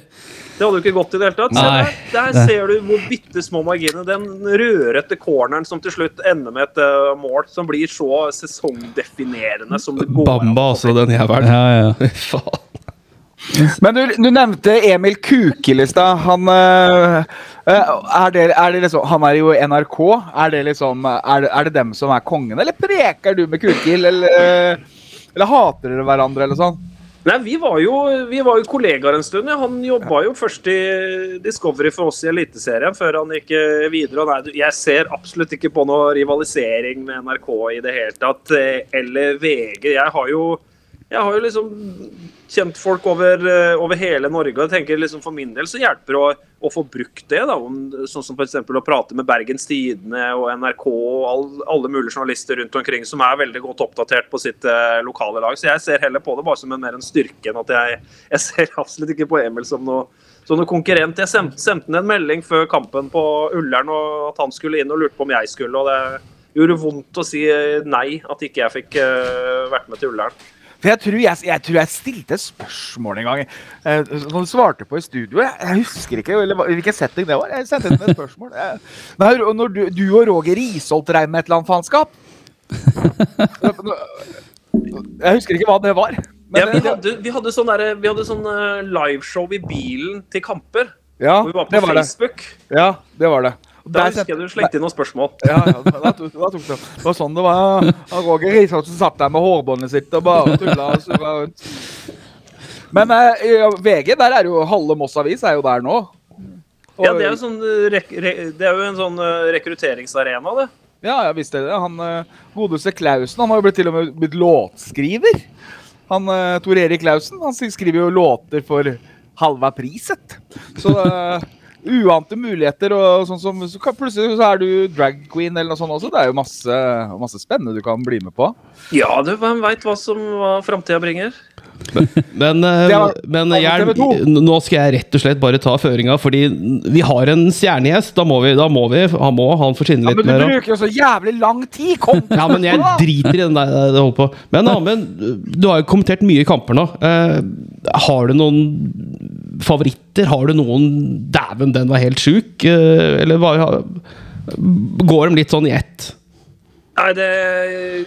Det hadde jo ikke gått i det hele tatt. Der, der ser du hvor bitte små marginene Den rødrette corneren som til slutt ender med et eh, mål som blir så sesongdefinerende som det går an. Bamba, altså, den jævelen. Ja, ja. Faen. Men du, du nevnte Emil Kukil i stad. Han øh, øh, er det, er det liksom, Han er jo NRK. Er det liksom er det, er det dem som er kongen, eller preker du med Kukil? Eller, øh, eller hater dere hverandre, eller sånn? Nei, vi var, jo, vi var jo kollegaer en stund. Ja. Han jobba jo først i Discovery for oss i Eliteserien, før han gikk eh, videre. Nei, jeg ser absolutt ikke på noe rivalisering med NRK i det hele tatt. eh, Eller VG. Jeg har jo, jeg har jo liksom kjent folk over, eh, over hele Norge. og jeg tenker liksom For min del så hjelper det å, å få brukt det. da, Sånn som f.eks. å prate med Bergens Tidende og NRK og all, alle mulige journalister rundt omkring som er veldig godt oppdatert på sitt eh, lokale lag. Så jeg ser heller på det bare som en mer en styrke enn at jeg, jeg ser absolutt ikke på Emil som noe, som noe konkurrent. Jeg sendte, sendte en melding før kampen på Ullern og at han skulle inn og lurte på om jeg skulle. og det gjorde vondt å si eh, nei, at ikke jeg fikk uh, vært med til Ullern. For jeg tror jeg, jeg tror jeg stilte spørsmål en gang eh, som du svarte på i studio. Jeg, jeg husker ikke eller, hvilken setting det var. Jeg sendte inn et spørsmål. Jeg, nei, når du, du og Roger Risholt drev med et eller annet faenskap Jeg husker ikke hva det var. Men Ja, vi hadde, vi hadde sånn, der, vi hadde sånn eh, liveshow i bilen til kamper. ja, var det var det. Ja, det var det. Da der husker jeg du slengte inn noen spørsmål. Ja, ja, da, tok, da tok det. det var sånn det var. Og Roger Risholt satt der med hårbåndet sitt og bare tulla og surra rundt. Men eh, VG, der er jo halve Moss Avis er jo der nå. Og- Ja, det er sånn, eh, det er jo en sånn eh, rekrutteringsarena, det. Ja, jeg visste det. Han eh, godeste Klausen han har jo blitt til og med blitt låtskriver. Han Tor Erik Klausen han skriver jo låter for halva priset. Så uante muligheter og sånn som så kan, Plutselig så er du drag queen eller noe sånt også. Det er jo masse, masse spennende du kan bli med på. Ja, du, hvem veit hva som hva framtida bringer? Men, men, men Jern, TV 2. nå skal jeg rett og slett bare ta føringa, fordi vi har en stjernegjest. Da må vi, da må vi han må han få skinne Ja, men du bruker jo så jævlig lang tid! Kom! Ja, men jeg driter i den der det holder på. Men Amund, du har jo kommentert mye kamper nå. Eh, har du noen favoritter? Har du noen Dæven, den var helt sjuk? Eh, eller var, går de litt sånn i ett? Nei, det,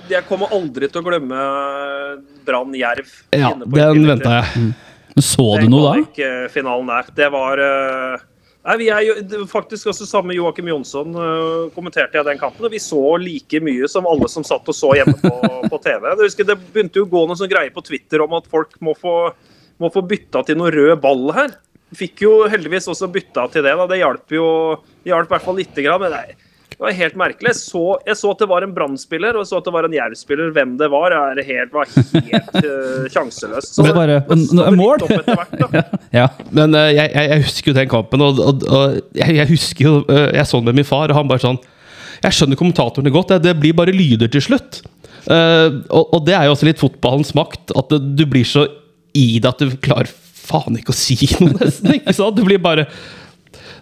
jeg kommer aldri til å glemme Brann Jerv. Ja, den venta jeg. Så du noe da? kvalik-finalen der. Det var eh, Nei, vi er jo faktisk også sammen med Joakim Jonsson eh, kommenterte jeg den kampen. Og vi så like mye som alle som satt og så hjemme på, på TV. Jeg husker Det begynte jo å gå noen sånn greie på Twitter om at folk må få, må få bytta til noe rød ball her. Fikk jo heldigvis også bytta til det. da, Det hjalp jo det hjalp i hvert fall lite grann. Men nei, det var helt merkelig. Jeg så, jeg så at det var en Brann-spiller og jeg så at det var en Jerv-spiller. Hvem det var, er helt, var helt uh, sjanseløst. Så Men bare- det en mål? hvert. Ja. Men uh, jeg, jeg, jeg husker jo den kampen, og, og, og jeg, jeg husker jo uh, Jeg så den med min far, og han bare sånn Jeg skjønner kommentatorene godt, det, det blir bare lyder til slutt. Uh, og, og det er jo også litt fotballens makt, at det, du blir så i det at du klarer faen ikke å si noe, nesten. ikke sant? Det blir bare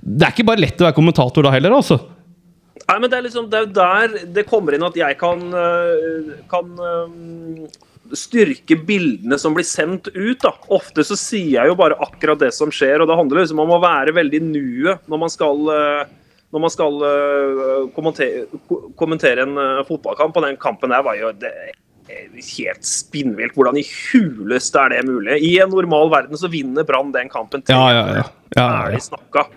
Det er ikke bare lett å være kommentator da heller, altså. Nei, men det er liksom det er der det kommer inn at jeg kan, øh, kan øh, styrke bildene som blir sendt ut. da. Ofte så sier jeg jo bare akkurat det som skjer, og det handler liksom om å være veldig nuet når man skal, øh, når man skal kommentere, kommentere en fotballkamp. Og den kampen der var jo det, helt spinnvilt. Hvordan i huleste er det mulig? I en normal verden så vinner Brann den kampen. Ja, ja, ja. ja, ja. Snakka.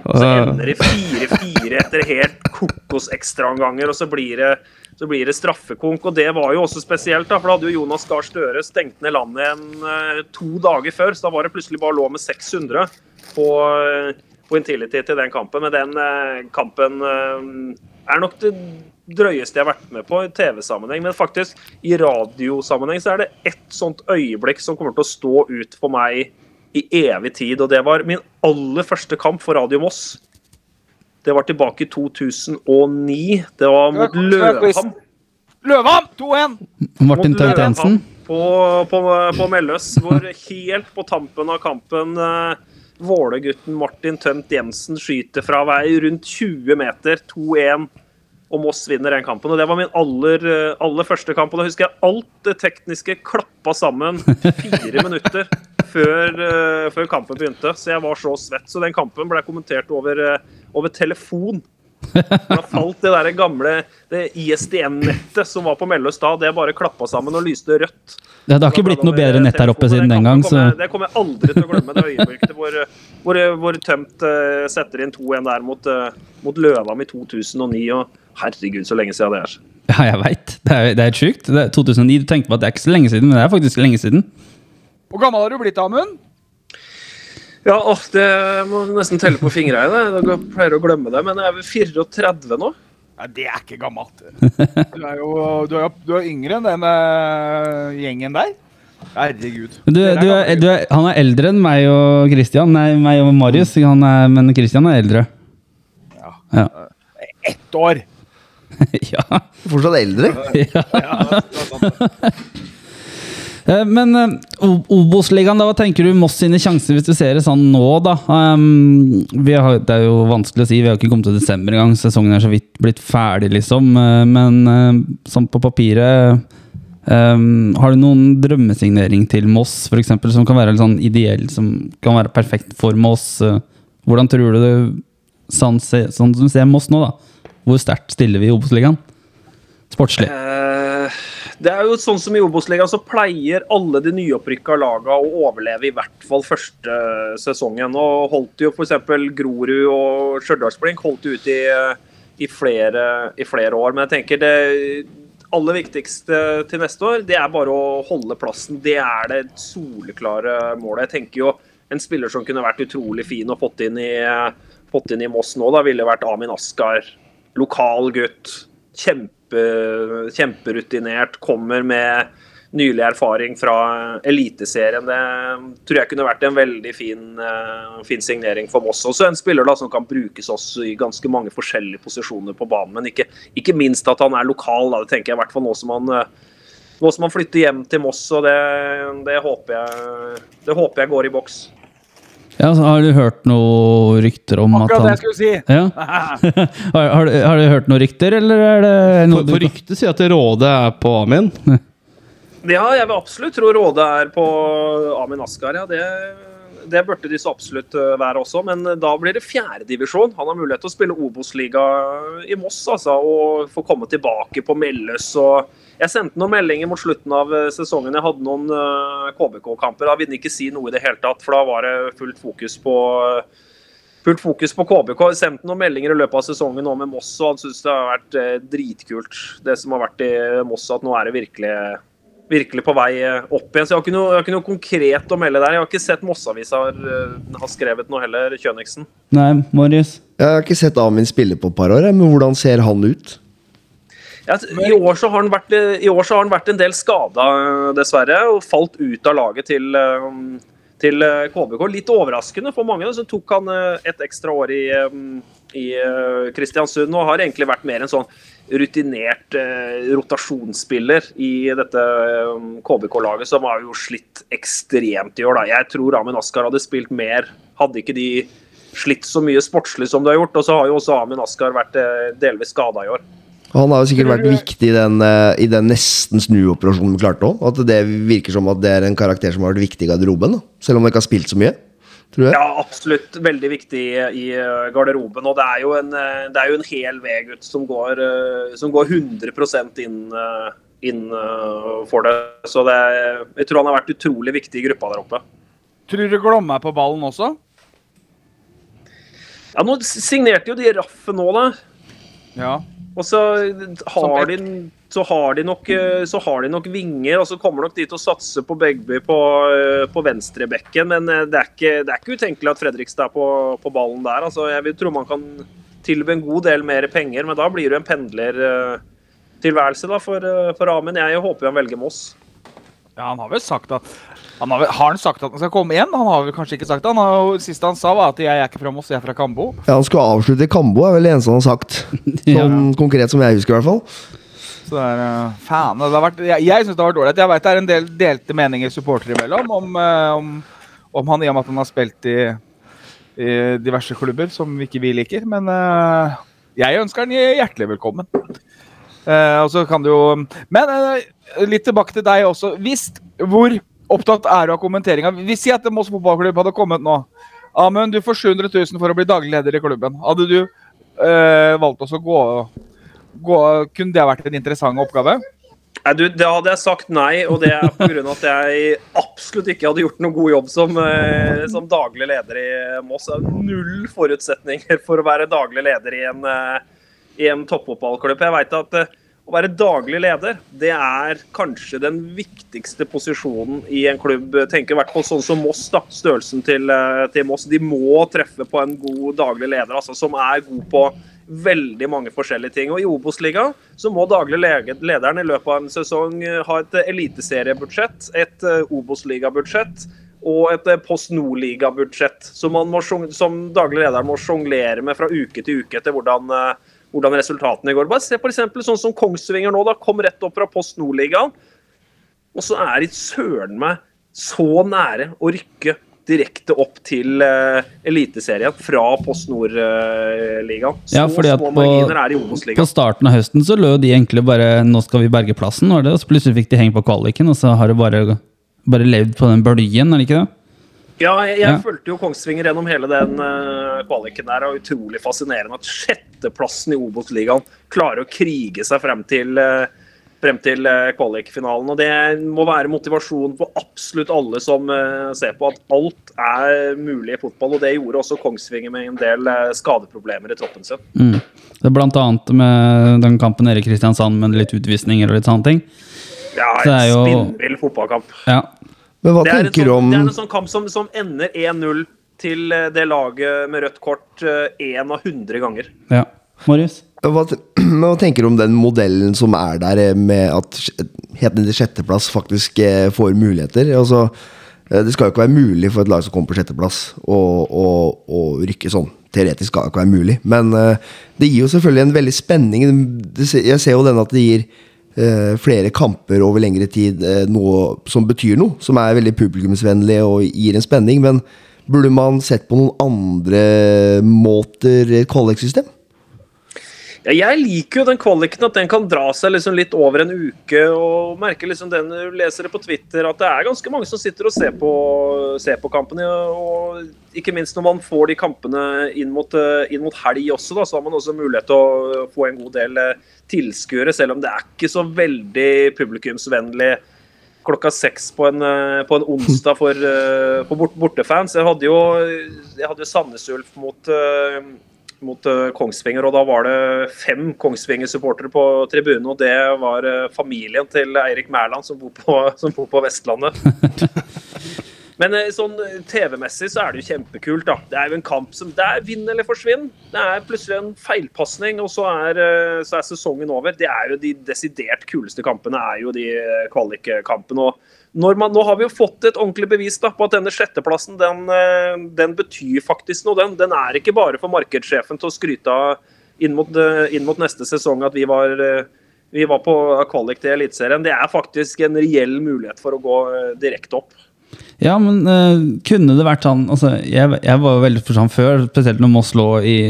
Og så ender det 4-4 etter helt kokos ekstraomganger, og så blir det så blir det straffekonk. og Det var jo også spesielt, da, for da hadde jo Jonas Gahr Støre stengt ned landet en, eh, to dager før. så Da var det plutselig bare lå med 600 på, eh, på Intility til den kampen. Men den eh, kampen eh, er nok det drøyeste jeg har vært med på i TV-sammenheng. Men faktisk, i radiosammenheng så er det ett sånt øyeblikk som kommer til å stå ut for meg i evig tid. Og det var min aller første kamp for Radio Moss. Det var tilbake i 2009. Det var mot Løvham. Løvam! 2-1! Martin Tønt Tømt Jensen. På, på, på Melløs, hvor helt på tampen av kampen eh, Vålegutten Martin Tømt Jensen skyter fra vei rundt 20 meter, 2-1, og Moss vinner den kampen. Og Det var min aller, eh, aller første kamp. og Da husker jeg alt det tekniske klappa sammen fire minutter før, eh, før kampen begynte. Så jeg var så svett. Så den kampen ble kommentert over, eh, over telefon. Da falt det der gamle ISDN-nettet som var på Melløs da, det bare klappa sammen og lyste rødt. Det har ikke blitt noe bedre nett her oppe siden den gang, så Det kommer jeg aldri til å glemme, det øyeblikket hvor, hvor, hvor Tømt setter inn 2-1 der mot, uh, mot Løvam i 2009. og Herregud, så lenge siden det er. Ja, jeg veit. Det er, det er helt sjukt. Det er 2009, Du tenker på at det er ikke så lenge siden, men det er faktisk lenge siden. Hvor gammel har du blitt, Amund? Ja, å, det må nesten telle på fingra i det. Jeg pleier å glemme det, men jeg er vel 34 nå. Ja, det er ikke gammelt. Du er jo du er, du er yngre enn den uh, gjengen der. Herregud. Du, er, du er, han er eldre enn meg og Christian. Nei, meg og Marius. Han er, men Christian er eldre. Ja. Ja. Ett år. ja. Fortsatt eldre. ja. Eh, Men eh, Obos-ligaen, hva tenker du Moss sine sjanser hvis du ser det sånn nå, da? Um, vi har, det er jo vanskelig å si, vi har ikke kommet til desember engang. Sesongen er så vidt blitt ferdig, liksom. Eh, Men sånn på papiret um, Har du noen drømmesignering til Moss, for eksempel, som kan være litt sånn ideell, som kan være perfekt for Moss? Hvordan tror du det sånn, sånn som du ser Moss nå, da? Hvor sterkt stiller vi i Obos-ligaen? Sportslig. Eh, det er jo sånn som I Obos-ligaen så pleier alle de nyopprykka laga å overleve i hvert fall første sesongen. Og holdt jo f.eks. Grorud og Stjørdalsblink holdt ut i, i, flere, i flere år. Men jeg tenker det aller viktigste til neste år, det er bare å holde plassen. Det er det soleklare målet. Jeg tenker jo en spiller som kunne vært utrolig fin og fått inn i, fått inn i Moss nå, da ville vært Amin Askar. Lokal gutt. Kjempe, kjemperutinert. Kommer med nylig erfaring fra Eliteserien. Det tror jeg kunne vært en veldig fin, eh, fin signering for Moss. Også en spiller da som kan brukes også i ganske mange forskjellige posisjoner på banen. Men ikke, ikke minst at han er lokal. Da. Det tenker jeg i hvert fall nå som han eh, nå som han flytter hjem til Moss, og det, det, håper jeg, det håper jeg går i boks. Ja, har du hørt noe rykter om at Akkurat det jeg skulle si. Ja. har, har, du, har du hørt noen rykter, eller er det noe For, for ryktet sier at Råde er på Amin. Ja, jeg vil absolutt tro Råde er på Amin Askar. Ja, det, det burde de så absolutt eh, være også, men da blir det fjerdedivisjon. Han har mulighet til å spille Obos-liga i Moss altså, og få komme tilbake på Melløs. og Jeg sendte noen meldinger mot slutten av eh, sesongen. Jeg hadde noen eh, KBK-kamper. Da ville han ikke si noe i det hele tatt, for da var det fullt fokus på Fullt fokus på KBK. Jeg sendte noen meldinger i løpet av sesongen nå med Moss, og han syns det har vært eh, dritkult, det som har vært i Moss. At nå er det virkelig virkelig på vei eh, opp igjen. Så jeg har ikke noe, jeg har ikke noe konkret å melde der. Jeg har ikke sett Mossavisa har, eh, har skrevet noe heller, Kjøniksen. Nei, Marius? Jeg har ikke sett Amin spille på et par år, men hvordan ser han ut? Ja, I år, så har han vært, I år så har han vært en del skada, dessverre, og falt ut av laget til, eh, til eh, KBK. Litt overraskende for mange. Så tok han eh, et ekstra år i, eh, i eh, Kristiansund og har egentlig vært mer en sånn rutinert eh, rotasjonsspiller i dette eh, KBK-laget, som har jo slitt ekstremt i år. Da. Jeg tror Amin Askar hadde spilt mer, hadde ikke de slitt så mye sportslig som de har gjort. Og så har jo også Amin Askar vært eh, delvis skada i år. Han har jo sikkert vært viktig i den, eh, i den nesten snuoperasjonen vi klarte òg. At det virker som at det er en karakter som har vært viktig i garderoben. Da. Selv om han ikke har spilt så mye. Tror jeg. Ja, absolutt. Veldig viktig i eh, garderoben. Og det er jo en, eh, det er jo en hel V-gutt som, går, som går 100 inn, inn for det. Så det, jeg tror han har vært utrolig viktig i gruppa der oppe. Tror du Glomme er på ballen også? Ja, Nå signerte jo de Raffen nå, da. Ja. Og så har, de, så, har de nok, eh, så har de nok vinger, og så kommer nok de til å satse på Begby på, eh, på venstrebekken. Men eh, det er, ikke, det er ikke utenkelig at Fredrikstad er på, på ballen der. Altså, jeg vil tro man kan tilby en god del mer penger, men da blir det en pendlertilværelse da, for, for Amund. Jeg håper han velger Moss. Ja, han har vel sagt at han har, vel, har han sagt at han skal komme igjen? Han har vel kanskje ikke sagt det. Han har, siste han sa, var at jeg er ikke fra Moss, jeg er fra Kambo. Ja, Han skulle avslutte i Kambo, er vel det eneste han har sagt. Sånn konkret som jeg husker, i hvert fall. Så det er uh, faen. Det har vært, jeg jeg syns det har vært ålreit. Jeg vet det er en del delte meninger supportere imellom om, uh, om, om han i og med at han har spilt i, i diverse klubber som ikke vi liker. Men uh, jeg ønsker han hjertelig velkommen. Eh, og så kan du jo Men eh, litt tilbake til deg også. Visst, hvor opptatt er du av kommenteringa? Vi sier at Moss fotballklubb hadde kommet nå. Amund, du får 700 000 for å bli daglig leder i klubben. Hadde du øh, valgt oss å gå, gå Kunne det vært en interessant oppgave? Nei, du, Da hadde jeg sagt nei, og det er pga. at jeg absolutt ikke hadde gjort noen god jobb som, eh, som daglig leder i Moss. Jeg har null forutsetninger for å være daglig leder i en, i en toppfotballklubb. Jeg vet at å være daglig leder, det er kanskje den viktigste posisjonen i en klubb. Tenker i hvert fall sånn som Moss, da. Størrelsen til, eh, til Moss. De må treffe på en god daglig leder, altså, som er god på veldig mange forskjellige ting. Og I Obos-ligaen så må daglig lederen i løpet av en sesong eh, ha et eh, eliteseriebudsjett, et Obos-ligabudsjett og et Post Nord-ligabudsjett. Som, som daglig leder må sjonglere med fra uke til uke etter hvordan, hvordan resultatene går. Bare se eksempel sånn som Kongsvinger nå, da, kom rett opp fra Post Nord-ligaen. Og så er de søren meg så nære å rykke direkte opp til uh, Eliteserien fra Post Nord-ligaen. så Ja, fordi at på- På starten av høsten så lød de egentlig bare 'nå skal vi berge plassen', var det? og så plutselig fikk de henge på kvaliken, og så har det bare, bare levd på den bølgen, er det ikke det? Ja, jeg, jeg Ja. fulgte jo Kongsvinger gjennom hele den uh, kvaliken der. og Utrolig fascinerende at sjetteplassen i Obos-ligaen klarer å krige seg frem til, uh, frem til eh, kvalikfinalen. og Det må være motivasjon for absolutt alle som ser på at alt er mulig i fotball. og Det gjorde også Kongsvinger med en del skadeproblemer i troppen sin. Mm. Det er blant annet med den kampen nede i Kristiansand med litt utvisninger og litt sånne ting. Ja, Så en jo- spinnvill fotballkamp. Ja. Men hva er tenker sånn, du om det er en sånn kamp som, som ender 1-0 til eh, det laget med rødt kort én av 100 ganger. ja. Marius? hva, men hva tenker du om den modellen som er der, eh, med at helt ned til sjetteplass faktisk eh, får muligheter? Altså, eh, det skal jo ikke være mulig for et lag som kommer på sjetteplass å, rykke sånn. Teoretisk skal det ikke være mulig. Men uh, det gir jo selvfølgelig en veldig spenning. Jeg ser jo den at det gir eh, flere kamper over lengre tid, eh, noe som betyr noe. Som er veldig publikumsvennlig og gir en spenning. Men burde man sett på noen andre måter i et kvalikksystem? Jeg liker jo den kvaliken, at den kan dra seg liksom litt over en uke. og merker liksom den Du leser det på Twitter at det er ganske mange som sitter og ser på, ser på kampene. og Ikke minst når man får de kampene inn mot, eh, inn mot helg også, da, så har man også mulighet til å få en god del eh, tilskuere. Selv om det er ikke så veldig publikumsvennlig klokka seks på eh, på en onsdag for, for bortefans. Jeg hadde jo, jeg jo Sandnes Ulf mot mot eh, Kongsvinger, og da var det fem Kongsvinger-supportere på tribunen. Og det var eh, familien til Eirik Mæland, som bor på, som bor på Vestlandet. Men eh, sånn eh, TV-messig så er det jo kjempekult. da. Det er jo en kamp som Det er vinn eller forsvinn. Det er plutselig en feilpasning, og så er, eh, så er sesongen over. Det er jo De desidert kuleste kampene er jo de kvalikkampene. man, nå har vi jo fått et ordentlig bevis da, på at denne sjetteplassen den, den betyr faktisk noe. Den, den er ikke bare for markedssjefen til å skryte av inn mot, inn mot neste sesong at vi var, vi var på kvalik til Eliteserien. Det er faktisk en reell mulighet for å gå direkte opp. Ja, men uh, kunne det vært sånn altså, jeg, jeg var jo veldig for sånn før, spesielt når Moss lå i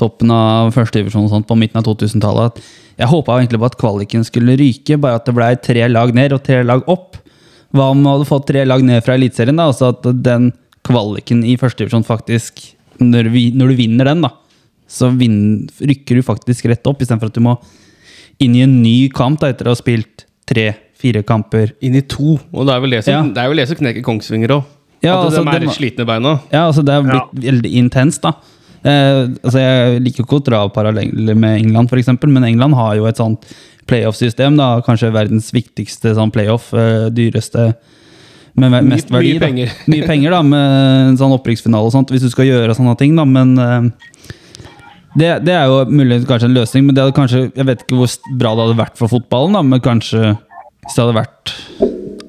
toppen av førstedivisjon på midten av 2000-tallet, at jeg håpa egentlig på at kvaliken skulle ryke, bare at det blei tre lag ned og tre lag opp. Hva om man hadde fått tre lag ned fra Eliteserien? Altså at den kvaliken i førstedivisjon faktisk når, vi, når du vinner den, da, så vin, rykker du faktisk rett opp, istedenfor at du må inn i en ny kamp da, etter å ha spilt tre-fire kamper. Inn i to. Og det er vel det som, Ja. det er vel det som knekker Kongsvinger òg. Ja, at altså, de er det slitne beina. Ja, altså det har blitt veldig intenst, da. Eh, altså Jeg liker ikke å dra paralleller med England, for eksempel, men England har jo et sånt playoff-system. da, Kanskje verdens viktigste sånn playoff. Eh, dyreste med ve- Mye- mest verdi. mye da. penger. Mye penger, da, med en sånn opprykksfinale og sånt, hvis du skal gjøre sånne ting, da, men eh, det, det er jo muligens kanskje en løsning, men det hadde kanskje Jeg vet ikke hvor bra det hadde vært for fotballen, da, men kanskje hvis det hadde vært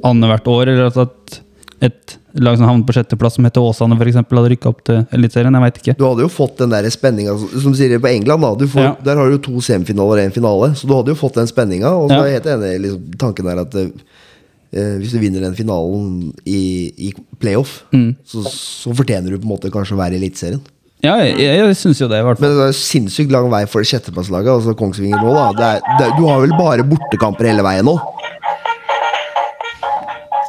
annethvert år, eller at- et lag som havnet på sjetteplass, som heter Åsane, eksempel, hadde rykka opp til Eliteserien. Jeg veit ikke. Du hadde jo fått den der spenninga som du sier på England. da du får, Ja. Der har du to semifinaler og én finale. Så du hadde jo fått den spenninga. Og så Ja. er jeg helt enig i liksom, tanken der at eh, hvis du vinner den finalen i, i playoff, Mm. så, så fortjener du på en måte kanskje å være i Eliteserien. Ja, jeg, jeg, jeg syns jo det, i hvert fall. Men det er sinnssykt lang vei for det sjetteplasslaget. Altså Kongsvinger nå, da. Det er, det du har vel bare bortekamper hele veien nå?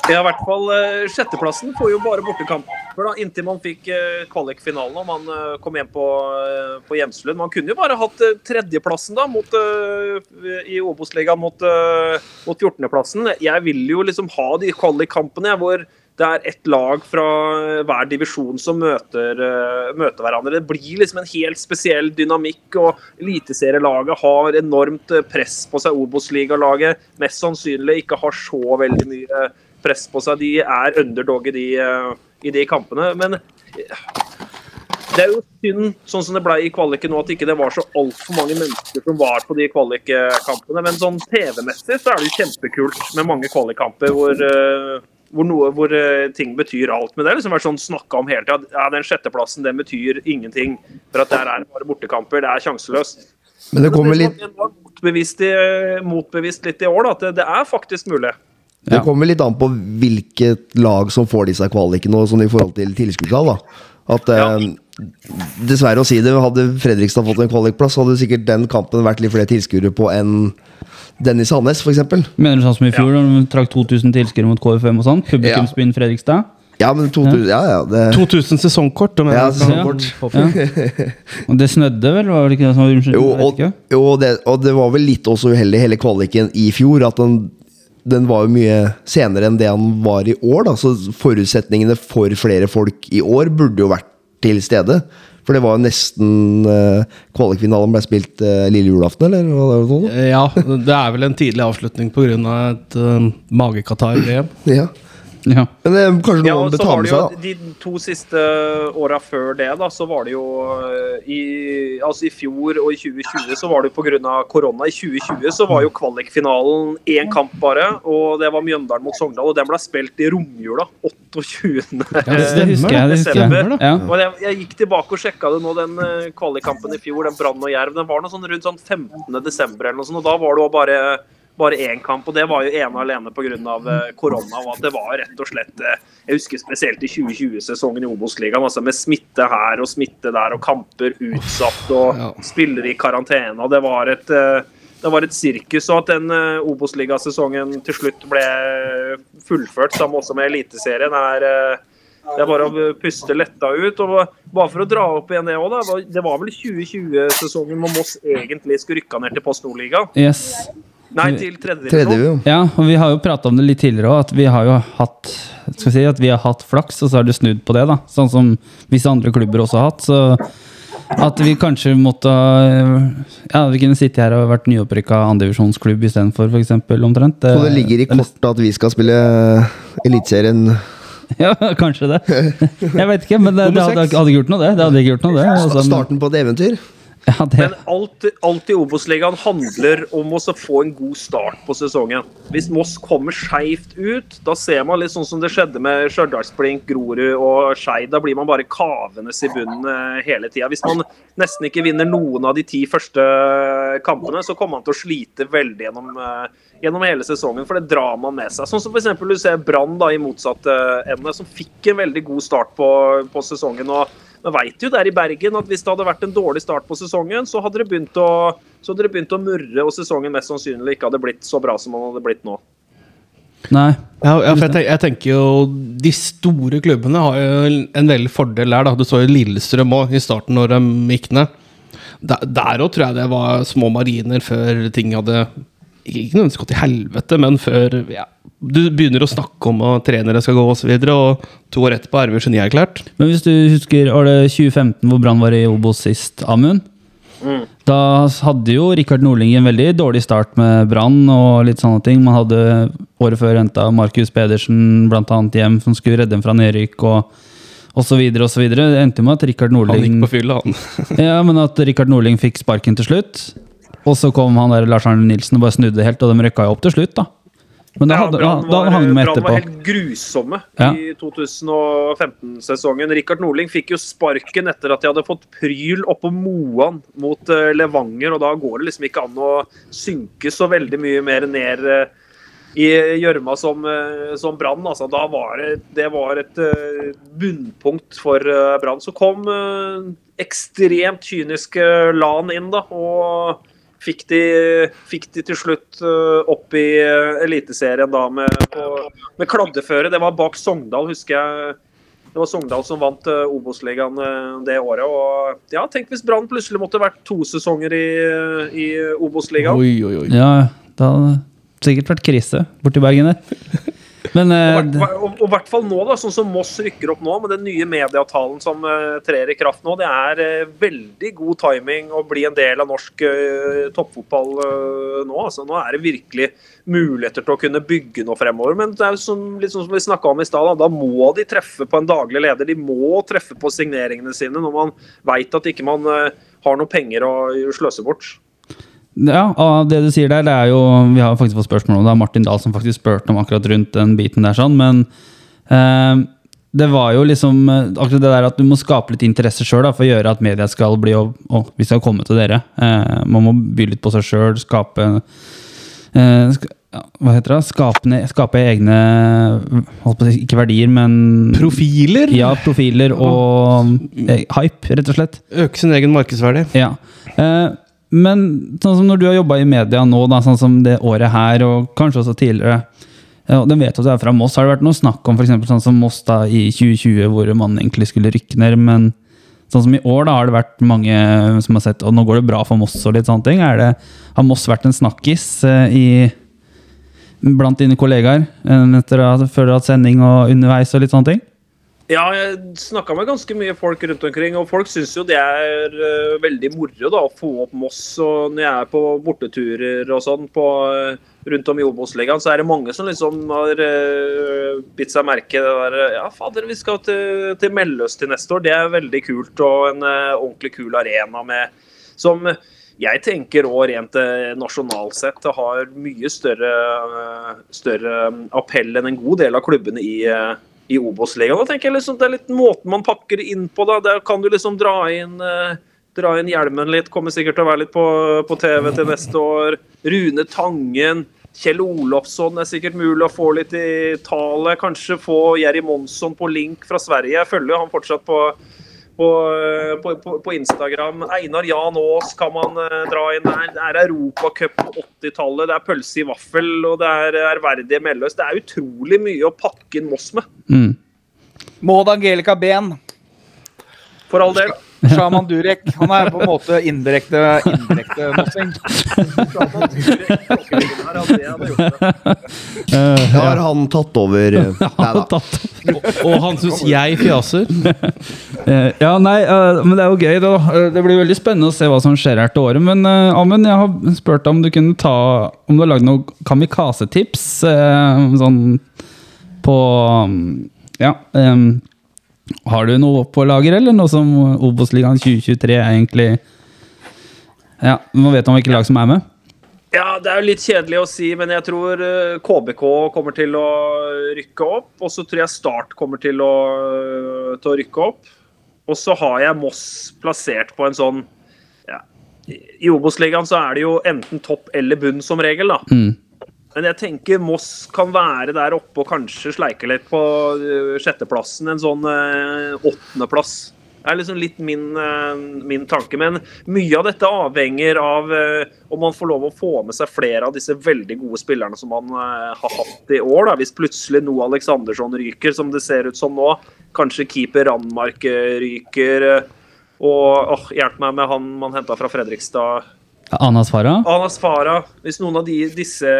Ja, i hvert fall eh, sjetteplassen får jo bare bortekamper da, inntil man fikk eh, kvalikfinalen og man eh, kom hjem på, på Hjemslund. Man kunne jo bare hatt tredjeplassen da, mot, i Obos-ligaen mot, mot 14.-plassen. Jeg vil jo liksom ha de kvalikkampene hvor det er ett lag fra hver divisjon som møter, møter hverandre. Det blir liksom en helt spesiell dynamikk, og eliteserielaget har enormt press på seg. Obos-ligalaget mest sannsynlig ikke har så veldig mye press på seg. De er underdog i de, eh, i de kampene. Men eh, det er jo synd, sånn som det ble i kvaliken nå, at ikke det var så altfor mange mennesker som var på de kvalikkampene. Men sånn TV-messig så er det jo kjempekult med mange kvalikkamper hvor, eh, hvor, noe, hvor ting betyr alt. Men det har liksom vært sånn snakka om hele tida. Ja, den sjetteplassen den betyr ingenting. For at der er det bare bortekamper. Det er sjanseløst. Men det kommer litt Det motbevist, motbevist litt i år, da, at det, det er faktisk mulig. Det kommer litt an på hvilket lag som får disse kvalikene, og sånn i forhold til tilskuddstall. At eh, Dessverre å si det, hadde Fredrikstad fått en kvalikplass, hadde sikkert den kampen vært litt flere tilskuere på enn Dennis Hannes, f.eks. Mener du sånn som i fjor, da de trakk 2000 tilskuere mot KFM og sånn? Publikumsbyen Fredrikstad? Ja, men 2000, ja, ja, det, 2000 sesongkort. om jeg Ja, sesongkort. Ja. Og det snødde vel? Var det ikke det som var jo, og, jo det, og det var vel litt også uheldig, hele kvaliken i fjor. At den, den var jo mye senere enn det han var i år. Da. Så forutsetningene for flere folk i år burde jo vært til stede. For det var jo nesten uh, Kvalikfinalen ble spilt uh, lille julaften, eller? hva var det sånn? Ja, det er vel en tidlig avslutning pga. et uh, magekatarr-VM. Ja. Ja. Men det er kanskje noe med det jo seg, da. De to siste åra før det, da, så var det jo eh, i, altså i fjor og i 2020 så var det pga. korona. I 2020 så var jo kvalikfinalen én kamp bare, og det var Mjøndalen mot Sogndal. Og den ble spilt i romjula 28. Det, det husker jeg. Det husker jeg. Desember. Ja. Og jeg, jeg gikk tilbake og sjekka det nå, den eh, kvalikkampen i fjor, den Brann og Jerv. Den var noe sånn rundt sånn 15. desember eller noe sånt, og da var det jo bare bare én kamp, og det var jo ene alene pga. Uh, korona. og at Det var rett og slett eh, Jeg husker spesielt i 2020-sesongen i Obos-ligaen, altså med smitte her og smitte der, og kamper utsatt og spillere i karantene. og Det var et eh, det var et sirkus, og at den Obos-ligasesongen til slutt ble fullført, sammen også med Eliteserien, er eh, det er bare å puste letta ut. og Bare for å dra opp igjen det òg, da. Det var vel 2020-sesongen hvor Moss egentlig skulle rykka ned til Post Nordliga. Yes. Nei, til tredje Tredje, divisjon. Ja, og vi har jo prata om det litt tidligere òg, at vi har jo hatt skal vi si, at vi har hatt flaks, og så har det snudd på det. da Sånn som visse andre klubber også har hatt. Så at vi kanskje måtte Ja, vi kunne sitte her og vært nyopprykka andredivisjonsklubb istedenfor, f.eks. omtrent. Så det ligger i kortet at vi skal spille Eliteserien Ja, kanskje det. Jeg vet ikke, men det, det hadde, hadde ikke gjort noe, det. Det hadde ikke gjort noe, det. Også, Starten på et eventyr? Ja, det, Men alt, alt i Obos-ligaen handler om å få en god start på sesongen. Hvis Moss kommer skeivt ut, da ser man litt sånn som det skjedde med Stjørdalsblink, Grorud og Skeid. Da blir man bare kavende i bunnen eh, hele tida. Hvis man nesten ikke vinner noen av de ti første kampene, så kommer man til å slite veldig gjennom, eh, gjennom hele sesongen, for det drar man med seg. Sånn som f.eks. du ser Brann i motsatt eh, ende, som fikk en veldig god start på, på sesongen. og man vet jo der i Bergen at hvis det hadde vært en dårlig start på sesongen, så hadde det begynt å, så hadde det begynt å murre, og sesongen mest sannsynlig ikke hadde blitt så bra som den hadde blitt nå. nei. Ja, ja, for jeg, tenker, jeg tenker jo De store klubbene har jo en veldig fordel der. da Du så jo Lillestrøm òg i starten, når de gikk ned. Der òg tror jeg det var små mariner før ting hadde Ikke nødvendigvis gått til helvete, men før ja, du begynner å snakke om at trenere skal gå osv., og, så videre, og to år etterpå er vi genierklært. Men hvis du husker, var det 2015 hvor Brann var i Obos sist, Amund? Da hadde jo Rikard Norling en veldig dårlig start med Brann og litt sånne ting. Man hadde året før henta Markus Pedersen blant annet hjem, som skulle redde dem fra nedrykk. og og så videre og så videre. Det endte med at Rikard Han gikk på fylla, han. Ja, men at Rikard Norling fikk sparken til slutt. Og så kom han der Lars Arne Nilsen og bare snudde helt, og de rykka jo opp til slutt, da. Men da, Ja, hadde, da, Brann da hang de etterpå. var helt grusomme Ja. i 2015-sesongen. Rikard Nordling fikk jo sparken etter at de hadde fått pryl oppå Moan mot eh, Levanger, og da går det liksom ikke an å synke så veldig mye mer ned eh, i gjørma som, uh, som Brann. Altså, da var det, det var et eh, bunnpunkt for Brann. Så kom eh, ekstremt kyniske Lan inn, da. og Fikk de, fikk de til slutt eh, opp i eh, Eliteserien da med, på- med kladdeføre. Det var bak Sogndal, husker jeg. Det var Sogndal som vant uh, Obos-ligaen eh, det året. Og ja, tenk hvis Brann plutselig måtte vært to sesonger i, eh, i Obos-ligaen. Oi, oi, oi. Ja, det hadde sikkert vært krise borti Bergen der. Men eh, Og i hvert fall nå, da, sånn som Moss rykker opp nå, med den nye medieavtalen som uh, trer i kraft nå. Det er uh, veldig god timing å bli en del av norsk uh, toppfotball nå. Altså, nå er det virkelig muligheter til å kunne bygge noe fremover. Men det er jo som, litt sånn som vi snakka om i stad, da, da må de treffe på en daglig leder. De må treffe på signeringene sine når man veit at ikke man har noe penger å sløse bort. Ja, og det du sier der, det er jo Vi har faktisk fått spørsmål om det. Det er Martin Dahl som faktisk spurte om akkurat rundt den biten der, sånn, men eh, det var jo liksom eh, akkurat det der at du må skape litt interesse sjøl for å gjøre at media skal bli og, og vi skal komme til dere. Eh, man må by litt på seg sjøl, skape eh, sk Hva heter det? Skape, skape egne si, Ikke verdier, men Profiler? Ja, profiler og eh, hype, rett og slett. Øke sin egen markedsverdi. Ja. Eh, men sånn som når du har jobba i media nå, da, sånn som det året her, og kanskje også tidligere ja, Den vet at du er fra Moss. Har det vært noe snakk om for eksempel, sånn som Moss da i 2020, hvor man egentlig skulle rykke ned? Men sånn som i år, da har det vært mange som har sett og nå går det bra for Moss og litt sånne ting. Det, har Moss vært en snakkis eh, i, blant dine kollegaer eh, etter før du har hatt sending og underveis og litt sånne ting? Ja, jeg snakka med ganske mye folk rundt omkring, og folk syns jo det er uh, veldig moro da, å få opp Moss. Og når jeg er på borteturer og sånn på, uh, rundt om i Obos-ligaen, så er det mange som liksom har uh, bitt seg merke det der Ja, fader, vi skal til, til Melløs til neste år. Det er veldig kult, og en ordentlig kul arena med som jeg tenker òg rent nasjonalt sett har mye større, større appell enn en god del av klubbene i, eh, i Obos-ligaen. Tenker jeg liksom, Det er litt måten man pakker inn på. da, Der kan du liksom dra inn eh, dra inn hjelmen litt. Kommer sikkert til å være litt på, på TV til neste år. Rune Tangen. Kjell Olofsson er sikkert mulig å få litt i tale. Kanskje få Jerry Monsson på link fra Sverige. Jeg følger han fortsatt på, på, på, på, på Instagram. Einar Jan Aas kan man eh, dra inn der. Det er Europacup på 80-tallet. Det er pølse i vaffel og det er ærverdige Melløs. Det er utrolig mye å pakke inn Moss med, Mm. Maud Angelica Ben. for all del. Shaman Durek. Han er på en måte indirekte indirekte mossing. Da har han tatt over eh, Nei da. Og han syns jeg fjaser. Eh, Ja, nei, eh, men det er jo gøy. Da. Eh, Det blir veldig spennende å se hva som skjer her til året. Men Amund, jeg har spurt om du kunne ta Om du har lagd noen kamikaze-tips eh, sånn på um, Ja. em, har du noe på lager, eller noe som Obos-ligaen 2023 egentlig Ja, Nå vet man hvilke lag som er med? Ja, det er jo litt kjedelig å si, men jeg tror eh, KBK kommer til å rykke opp. Og så tror jeg Start kommer til å, til å rykke opp. Og så har jeg Moss plassert på en sånn ja, I Obos-ligaen så er det jo enten topp eller bunn som regel, da. Mm. Men jeg tenker Moss kan være der oppe og kanskje sleike litt på eh, sjetteplassen. En sånn eh, åttendeplass. Det er liksom litt min, eh, min tanke. Men mye av dette avhenger av om man får lov å få med seg flere av disse veldig gode spillerne som man har hatt i år. Da. Hvis plutselig noe Aleksandersson ryker, som det ser ut som nå, kanskje keeper Randmark ryker. Og åh, hjelp meg med han man henta fra Fredrikstad. Anas Farah? Anas Farah. Hvis noen av de, disse,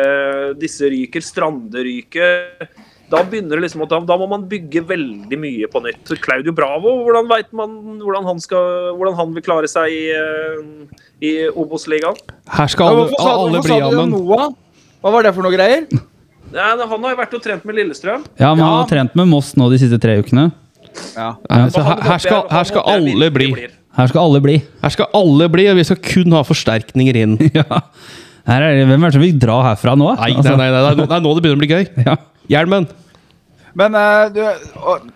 disse ryker, Strande ryker da begynner det liksom at da, da må man bygge veldig mye på nytt. Claudio Bravo, hvordan vet man hvordan han, skal, hvordan han vil klare seg i, eh, i Obos-ligaen? Her skal Ja, alle, hvorfor sa, alle bli sammen. Hva var det for noe greier? Ja, han har jo vært og trent med Lillestrøm. Ja, men han Ja. har trent med Moss nå de siste tre ukene. Ja. Så her, her, skal, her skal alle bli. Her skal alle bli. Her skal alle bli, og vi skal kun ha forsterkninger inn. ja. Her er det, hvem er det som vil dra herfra nå? Nei, nei, Altså, nei, nei, er nå- det er nå det begynner å bli gøy. Ja. Hjelmen. Men eh, du, og,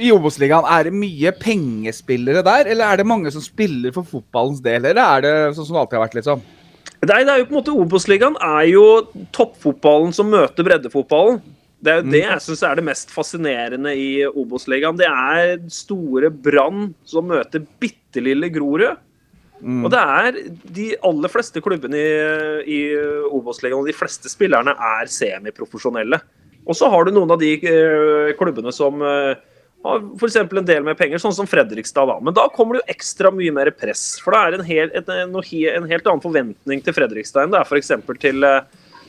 i Obos-ligaen, er det mye pengespillere der? Eller er det mange som spiller for fotballens del? Eller er det sånn som det alltid har vært? liksom? Nei, det er jo på en måte Obos-ligaen er jo toppfotballen som møter breddefotballen. Det er jo det jeg syns er det mest fascinerende i Obos-ligaen. Det er store Brann som møter bitte lille Grorud. Og det er de aller fleste klubbene i, i Obos-ligaen og de fleste spillerne er semiprofesjonelle. Og så har du noen av de eh, klubbene som eh, har f.eks. en del mer penger, sånn som Fredrikstad. da. Men da kommer det jo ekstra mye mer press. For det er en, hel, en, en helt annen forventning til Fredrikstad enn det er f.eks. til eh,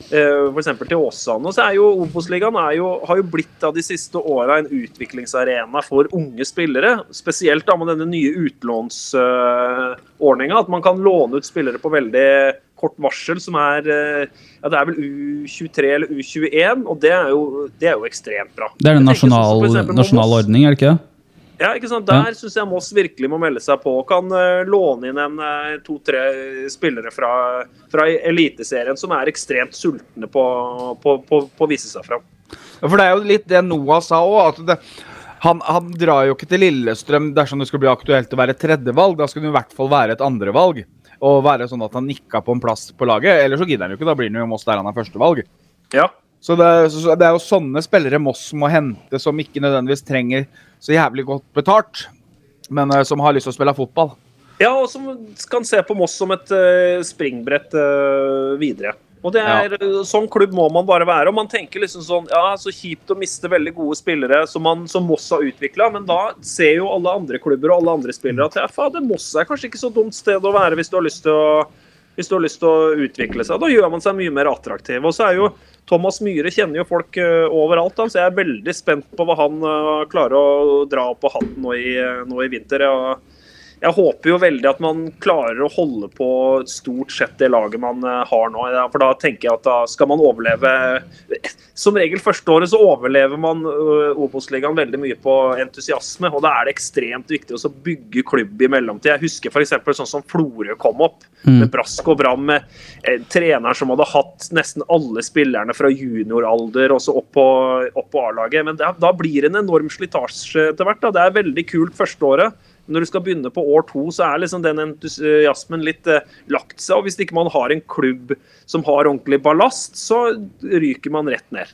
eh, eksempel til Åsane. Så er jo Obos-ligaen har jo blitt av de siste åra en utviklingsarena for unge spillere. Spesielt da med denne nye utlånsordninga. at man kan låne ut spillere på veldig kort varsel, som er eh, ja, det er vel U23 eller U21. Og det er jo, det er jo ekstremt bra. Det er en sånn nasjonal, nasjonal ordning, er det ikke det? Ja, ikke sant? Der synes jeg Moss virkelig må melde seg på. Kan uh, låne inn en uh, to-tre spillere fra, fra Eliteserien som er ekstremt sultne på, på, på, på å vise seg fram. Ja, For det er jo litt det Noah sa òg. Han, han drar jo ikke til Lillestrøm dersom det skulle bli aktuelt å være tredjevalg. Da skulle det i hvert fall være et andrevalg. Og være sånn at han nikka på en plass på laget. Eller så gidder han jo ikke. Da blir han jo Moss der han er førstevalg. Ja. Så det, så det er jo sånne spillere Moss må hente, som ikke nødvendigvis trenger så jævlig godt betalt, men eh, som har lyst til å spille fotball. Ja, og som kan se på Moss som et uh, springbrett uh, videre. Og det er, ja. Sånn klubb må man bare være. og man tenker liksom sånn, ja, Så kjipt å miste veldig gode spillere som, man, som Moss har utvikla, men da ser jo alle andre klubber og alle andre spillere at ja, fader, Moss er kanskje ikke så dumt sted å være hvis du har lyst til å, hvis du har lyst til å utvikle seg. Da gjør man seg mye mer attraktiv. Og så er jo Thomas Myhre kjenner jo folk eh, overalt, så jeg er veldig spent på hva han eh, klarer å dra opp på hatten nå i, eh, nå i vinter. Ja jeg håper jo veldig at man klarer å holde på stort sett det laget man eh, har nå. For da tenker jeg at da skal man overleve Som regel første året så overlever man ø, Obos-ligaen veldig mye på entusiasme. Og da er det ekstremt viktig å bygge klubb i mellomtid. Jeg husker f.eks. sånn som Florø kom opp. Med brask og bram med en treneren som hadde hatt nesten alle spillerne fra junioralder og så opp på, opp på A-laget. Men da, da blir det en enorm slitasje etter hvert. Da. Det er veldig kult første året. Når du skal begynne på år to, så er liksom den entusiasmen litt eh, lagt seg. Og hvis ikke man har en klubb som har ordentlig ballast, så ryker man rett ned.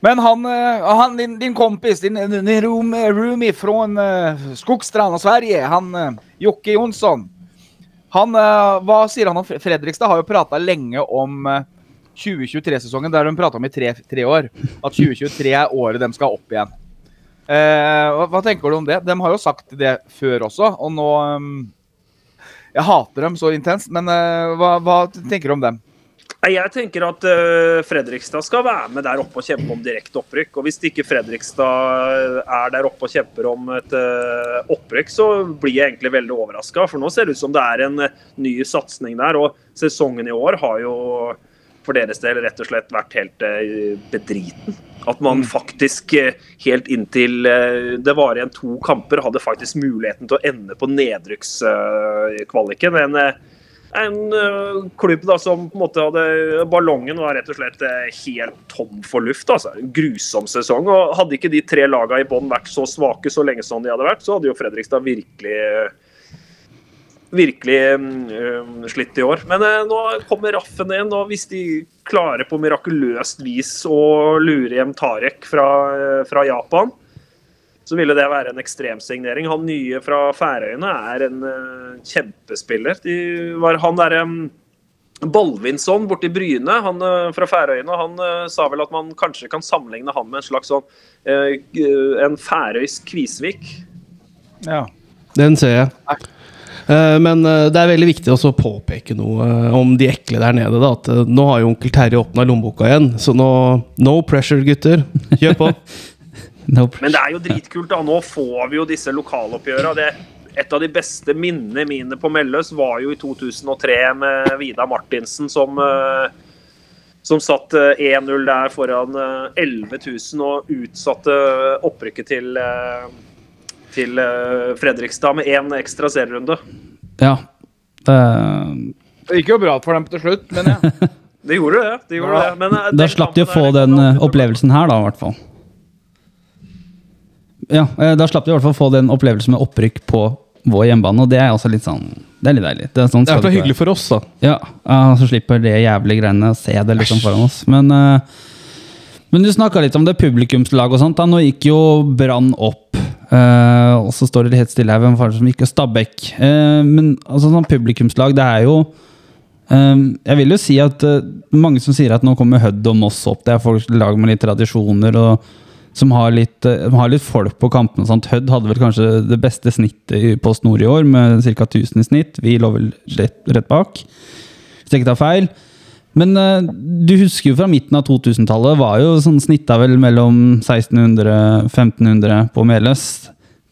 Men han, eh, han din, din kompis, din, din room, roomie fra uh, Skogstrand og Sverige, han eh, Jokke Jonsson han, eh, Hva sier han om Fredrikstad? Har jo prata lenge om eh, 2023-sesongen. Det har de prata om i tre, tre år. At 2023 er året de skal opp igjen. Eh, hva, tenker du om det? De har jo sagt det før også, og nå um, Jeg hater dem så intenst, men eh, hva, hva tenker du om dem? Jeg tenker at uh, Fredrikstad skal være med der oppe og kjempe om direkte opprykk. Og hvis ikke Fredrikstad er der oppe og kjemper om et uh, opprykk, så blir jeg egentlig veldig overraska. For nå ser det ut som det er en uh, ny satsing der. Og sesongen i år har jo for deres del rett og slett vært helt eh, bedriten. At man faktisk eh, helt inntil eh, det var igjen to kamper, hadde faktisk muligheten til å ende på nedrykkskvaliken. En, eh, en øh, klubb da som på en måte hadde Ballongen var rett og slett helt tom for luft. altså. En grusom sesong. og Hadde ikke de tre lagene i bånn vært så svake så lenge som de hadde vært, så hadde jo Fredrikstad virkelig virkelig øh, slitt i år. Men øh, nå kommer Raffen igjen, og hvis de klarer på mirakuløst vis å lure hjem Tarek fra, øh, fra Japan, så ville det være en ekstremsignering. Han nye fra Færøyene er en kjempespiller. De var han derre um, Bolvinsson borti Bryne, han fra Færøyene, han sa vel at man kanskje kan sammenligne han med en slags sånn en færøysk Kvisvik. Ja. Den ser jeg. Eh, Men eh, det er veldig viktig også å påpeke noe eh, om de ekle der nede. Da. At nå har jo onkel Terje åpna lommeboka igjen, så nå No pressure, gutter. Kjør på. no Men det er jo dritkult. da, Nå får vi jo disse lokaloppgjøra. Et av de beste minnene mine på Melløs var jo i 2003 med Vida Martinsen som, som satt eh, 1-0 der foran eh, 11 000 og utsatte opprykket til, til eh, Fredrikstad med én ekstra serierunde. Ja. Det, Det gikk jo bra for dem til slutt, men ja. Det gjorde det. det, gjorde det. Men, eh, da slapp de å få den eh, opplevelsen her, da, i hvert fall. Ja, da slapp de i hvert fall få den opplevelsen med opprykk på vår hjemmebane, og det er også litt sånn Det er litt deilig. Det er, sånn Det er hyggelig for oss, da. Ja, uh, så slipper det jævlige greiene å se det liksom foran oss. Men, uh, men du snakka litt om det publikumslaget og sånt. da, Nå gikk jo Brann opp. Eh, og så står det helt stille her hvem var det som gikk, Stabæk. Uh, men altså sånn publikumslag, det er jo eh, Jeg vil jo si at uh, mange som sier at nå kommer Hødd og Moss opp. Det er folk lag med litt tradisjoner og som har litt, har litt folk på kampene. Hødd hadde vel kanskje det beste snittet på Snor i år, med ca. 1000 i snitt. Vi lå vel rett, rett bak hvis jeg ikke tar feil. Men eh, du husker jo fra midten av 2000-tallet var jo sånn snitta vel mellom 1600-1500 på Meløs.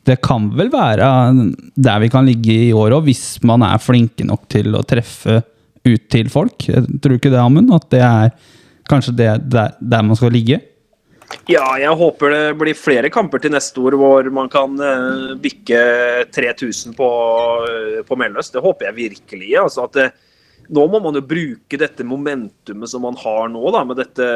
Det kan vel være der vi kan ligge i år òg, hvis man er flinke nok til å treffe ut til folk. Jeg tror ikke det, Amund? At det er kanskje det der, der man skal ligge? Ja, jeg håper det blir flere kamper til neste år hvor man kan eh, bikke 3000 på, uh, på Melløs. Det håper jeg virkelig. Altså at det, nå må man jo bruke dette momentumet som man har nå, da, med, dette,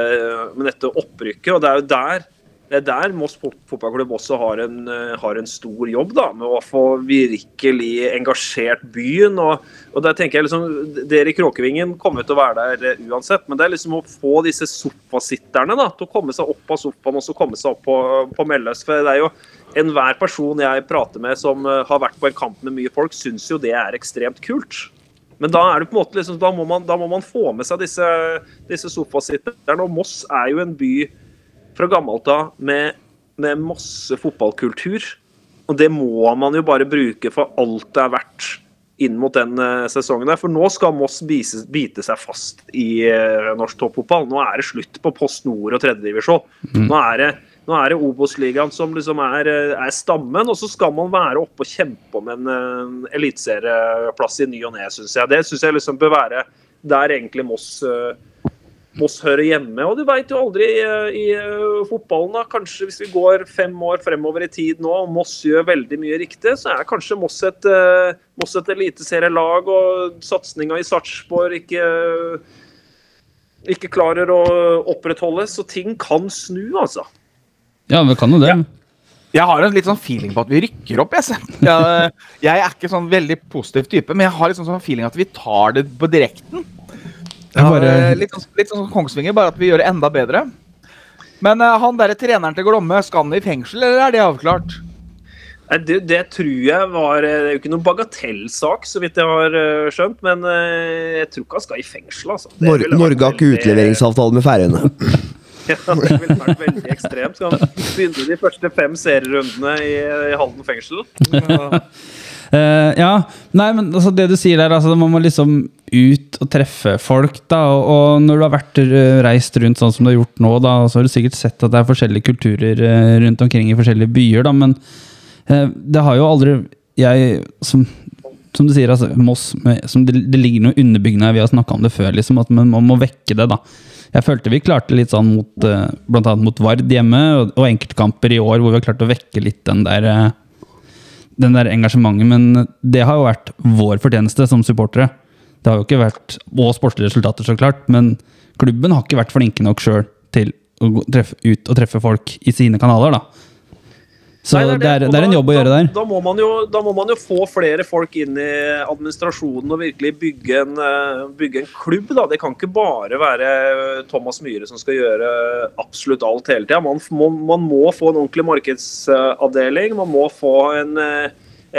med dette opprykket. og Det er jo der, er der Moss fotballklubb også har en, har en stor jobb da, med å få virkelig engasjert byen. og, og der tenker jeg liksom, Dere i Kråkevingen kommer til å være der eh, uansett, men det er liksom å få disse sofasitterne da, til å komme seg opp av sofaen og så komme seg opp på, på Melløs. For det er jo enhver person jeg prater med som eh, har vært på en kamp med mye folk, syns jo det er ekstremt kult. Men da er det på en måte liksom, da må man, da må man få med seg disse, disse sofasitterne. Og Moss er jo en by fra gammelt av med, med masse fotballkultur. Og det må man jo bare bruke for alt det er verdt inn mot den eh, sesongen. der. For nå skal Moss bise, bite seg fast i eh, norsk toppfotball. Nå er det slutt på Post Nord og tredjedivisjon. Nå er det nå er det Obos-ligaen som liksom er, eh, er stammen, og så skal man være oppe og kjempe om en en eliteserieplass i ny og ne, syns jeg. Det syns jeg liksom bør være der egentlig Moss, eh, Moss hører hjemme. Og du veit jo aldri i, i eh, fotballen, da. Kanskje hvis vi går fem år fremover i tid nå, og Moss gjør veldig mye riktig, så er kanskje Moss et, Moss et eliteserielag, og satsinga i Sarpsborg ikke ikke klarer å opprettholdes, så ting kan snu, altså. Ja, vi kan jo det. Jeg har en litt sånn feeling på at vi rykker opp. Jeg, jeg, jeg er ikke sånn veldig positiv type, men jeg har litt sånn, feeling at vi tar det på direkten. Ja, bare, Eh, Litt, sånn- litt sånn som Kongsvinger, bare at vi gjør det enda bedre. Men uh, han derre treneren til Glomme, skal han i fengsel, eller er det avklart? Det, det tror jeg var Det er jo ikke noen bagatellsak, så vidt jeg har eh, skjønt, men eh, jeg tror ikke han skal i fengsel, altså. Det Nor Norge har ikke utleveringsavtale med Færøyene. Ja, det ville vært veldig ekstremt. Skal han begynne de første fem serierundene i, i Halden fengsel? uh, ja, nei, men altså, det du sier der, altså, man må liksom ut og treffe folk, da. Og, og når du har vært eh, reist rundt sånn som du har gjort nå, da, så har du sikkert sett at det er forskjellige kulturer eh, rundt omkring i forskjellige byer, da, men uh, det har jo aldri Jeg, som, som du sier, altså, Moss det, det ligger noe underbyggende vi har snakka om det før, liksom, at man må vekke det, da. Jeg følte vi klarte litt sånn mot, bl.a. blant annet mot Vard hjemme, og, enkeltkamper i år hvor vi har klart å vekke litt den der eh, den der engasjementet, men det har jo vært vår fortjeneste som supportere. Det har jo ikke vært Og sportslige resultater, så klart. Men klubben har ikke vært flinke nok sjøl til å treffe, ut og treffe folk i sine kanaler, da. Så Nei, det, er, det. det er en da- jobb å gjøre der. Da må, man jo, da må man jo få flere folk inn i administrasjonen og virkelig bygge en, eh, bygge en klubb. Da. Det kan ikke bare være Thomas Myhre som skal gjøre absolutt alt hele tida. Man, må, man må få en ordentlig markedsavdeling. Man må få en, eh,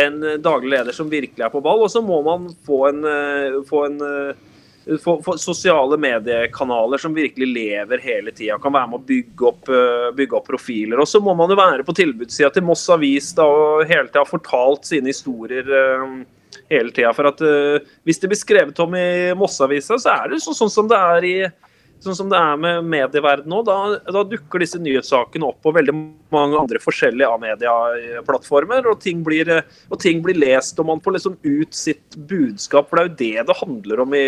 en daglig leder som virkelig er på ball. Og så må man få en, eh, få en få, få sosiale mediekanaler som virkelig lever hele tida. Kan være med å bygge opp, eh, bygge opp profiler. Og så må man jo være på tilbudssida til Moss Avis da, og hele tida fortalt sine historier eh, hele tida. For at eh, hvis det blir skrevet om i Moss-avisa, så er det så, sånn som det er i Sånn som det er med medieverdenen nå, da, da dukker disse nyhetssakene opp på veldig mange andre forskjellige A-medieplattformer, og, og ting blir lest, og man får liksom ut sitt budskap. For det er jo det det handler om i,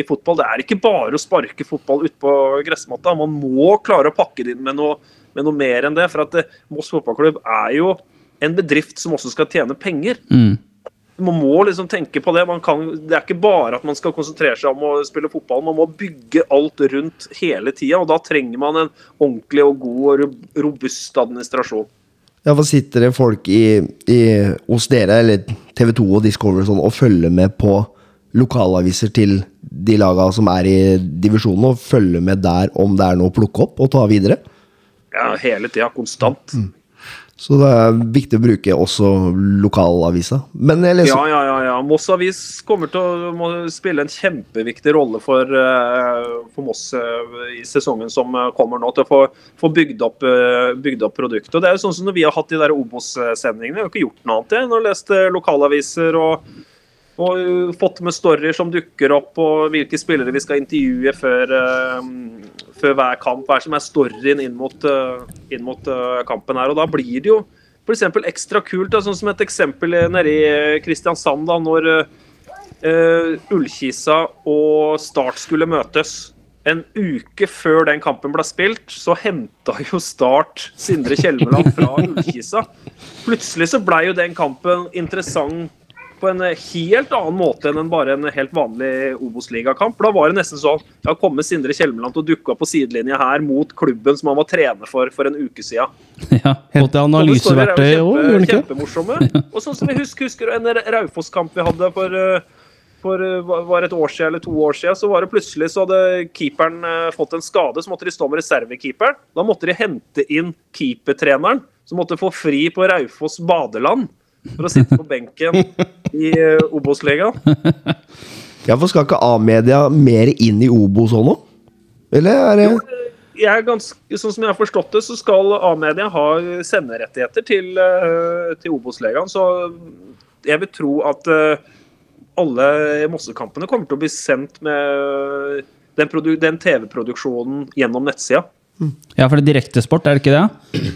i fotball. Det er ikke bare å sparke fotball utpå gressmatta. Man må klare å pakke det inn med noe, med noe mer enn det. For at eh, Moss fotballklubb er jo en bedrift som også skal tjene penger. Mm. Man må liksom tenke på det. Man kan, det er ikke bare at man skal konsentrere seg om å spille fotball. Man må bygge alt rundt hele tida, og da trenger man en ordentlig og god og robust administrasjon. Ja, for sitter det folk i, i, hos dere, eller TV 2 og Discovery og sånn, og følger med på lokalaviser til de laga som er i divisjonen, og følger med der om det er noe å plukke opp og ta videre? Ja, hele tida, konstant. Så det er viktig å bruke også lokalavisa. Men jeg leser Ja, ja, ja. ja. Moss Avis kommer til å spille en kjempeviktig rolle for, eh, for Moss eh, i sesongen som eh, kommer nå, til å få, få bygd, opp, bygd opp produktet. Det er jo sånn som når vi har hatt de der Obos-sendingene. Vi har ikke gjort noe annet enn å lese lokalaviser og, og eh, fått med storyer som dukker opp, og hvilke spillere vi skal intervjue før, uh, før hver kamp. Hva som er storyen inn mot, uh, inn mot uh, kampen her. Og da blir det jo f.eks. ekstra kult, da, sånn som et eksempel nede i Kristiansand, da, når Ullkisa og Start skulle møtes. En uke før den kampen ble spilt, så henta jo Start Sindre Kjelmeland fra Ullkisa. Plutselig så blei jo den kampen interessant på en helt annen måte enn bare en helt vanlig Obos-ligakamp. Da var det nesten sånn Ja, kommer Sindre Kjelmeland til å dukke opp på sidelinja her mot klubben som han var trener for for en uke siden? Ja. Helt analyseverktøy òg, gjør han ikke? Kjempemorsomme. Og sånn som vi husker, husker en Raufoss-kamp vi hadde for, eh, for eh, var et år siden eller to år siden, så var det plutselig så hadde keeperen eh, fått en skade, så måtte de stå med reservekeeperen. Da måtte de hente inn keepertreneren, som måtte få fri på Raufoss badeland for å sitte på benken i eh, Obos-ligaen. Ja, for skal ikke A-media mer inn i Obos òg nå? Eller er det jo, Jeg er ganske, sånn som jeg har forstått det, så skal A-media ha senderettigheter til, eh, til Obos-ligaen. Så jeg vil tro at eh, alle Mosse-kampene kommer til å bli sendt med den, den TV-produksjonen gjennom nettsida. ja, for det er direktesport, er det ikke det?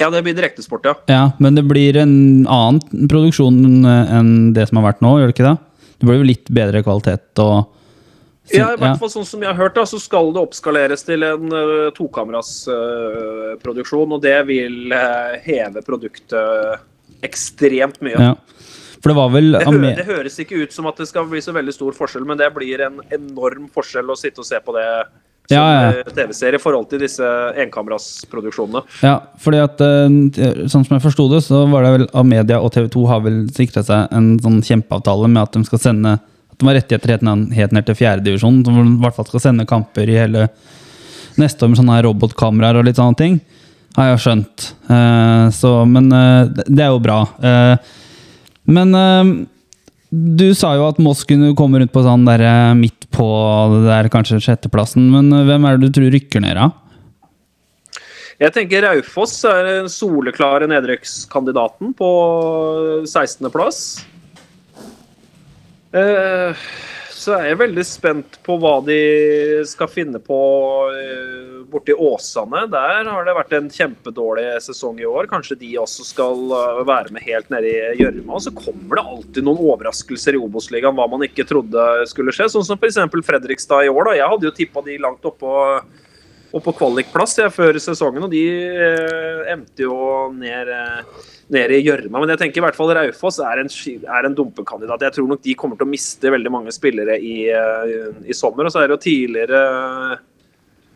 Ja, det blir direktesport, ja. Ja, men det blir en annen produksjon eh, enn det som har vært nå, gjør det ikke det? Det blir jo litt bedre kvalitet og Ja, i hvert fall sånn som jeg har hørt, da, så skal det oppskaleres til en uh, tokameras Uh, produksjon, og det vil uh, heve produktet ekstremt mye. Ja. For det var vel Det, hø det høres ikke ut som at det skal bli så veldig stor forskjell, men det blir en enorm forskjell å sitte og se på det som Ja, ja. eh, TV-serie i forhold til disse enkamerasproduksjonene. Ja, fordi at eh, sånn som jeg forsto det, så var det vel Amedia og TV 2 har vel sikra seg en sånn kjempeavtale med at de skal sende At de har rettigheter helt ned, til fjerdedivisjon, som i hvert fall skal sende kamper i hele neste år med sånne robotkameraer og litt sånne ting. Har jeg skjønt. Eh, så, men det- er jo bra. Men du sa jo at Moss kunne komme rundt på sånn der eh, midt på det der kanskje sjetteplassen, men eh, hvem er det du tror rykker ned, da? Jeg tenker Raufoss er den soleklare nedrykkskandidaten på 16.-plass. Eh, så er jeg veldig spent på hva de skal finne på eh, borti Åsane. Der har det vært en kjempedårlig sesong i år. Kanskje de også skal eh, være med helt nede i gjørma. Så kommer det alltid noen overraskelser i Obos-ligaen hva man ikke trodde skulle skje. Sånn som f.eks. Fredrikstad i år. da. Jeg hadde jo tippa de langt oppå og på kvalikplass ja, før sesongen, og de eh, endte jo ned, eh, ned i gjørma. Men jeg tenker i hvert fall Raufoss er en, er en dumpekandidat. Jeg tror nok de kommer til å miste veldig mange spillere i, eh, i sommer. Og så er det jo tidligere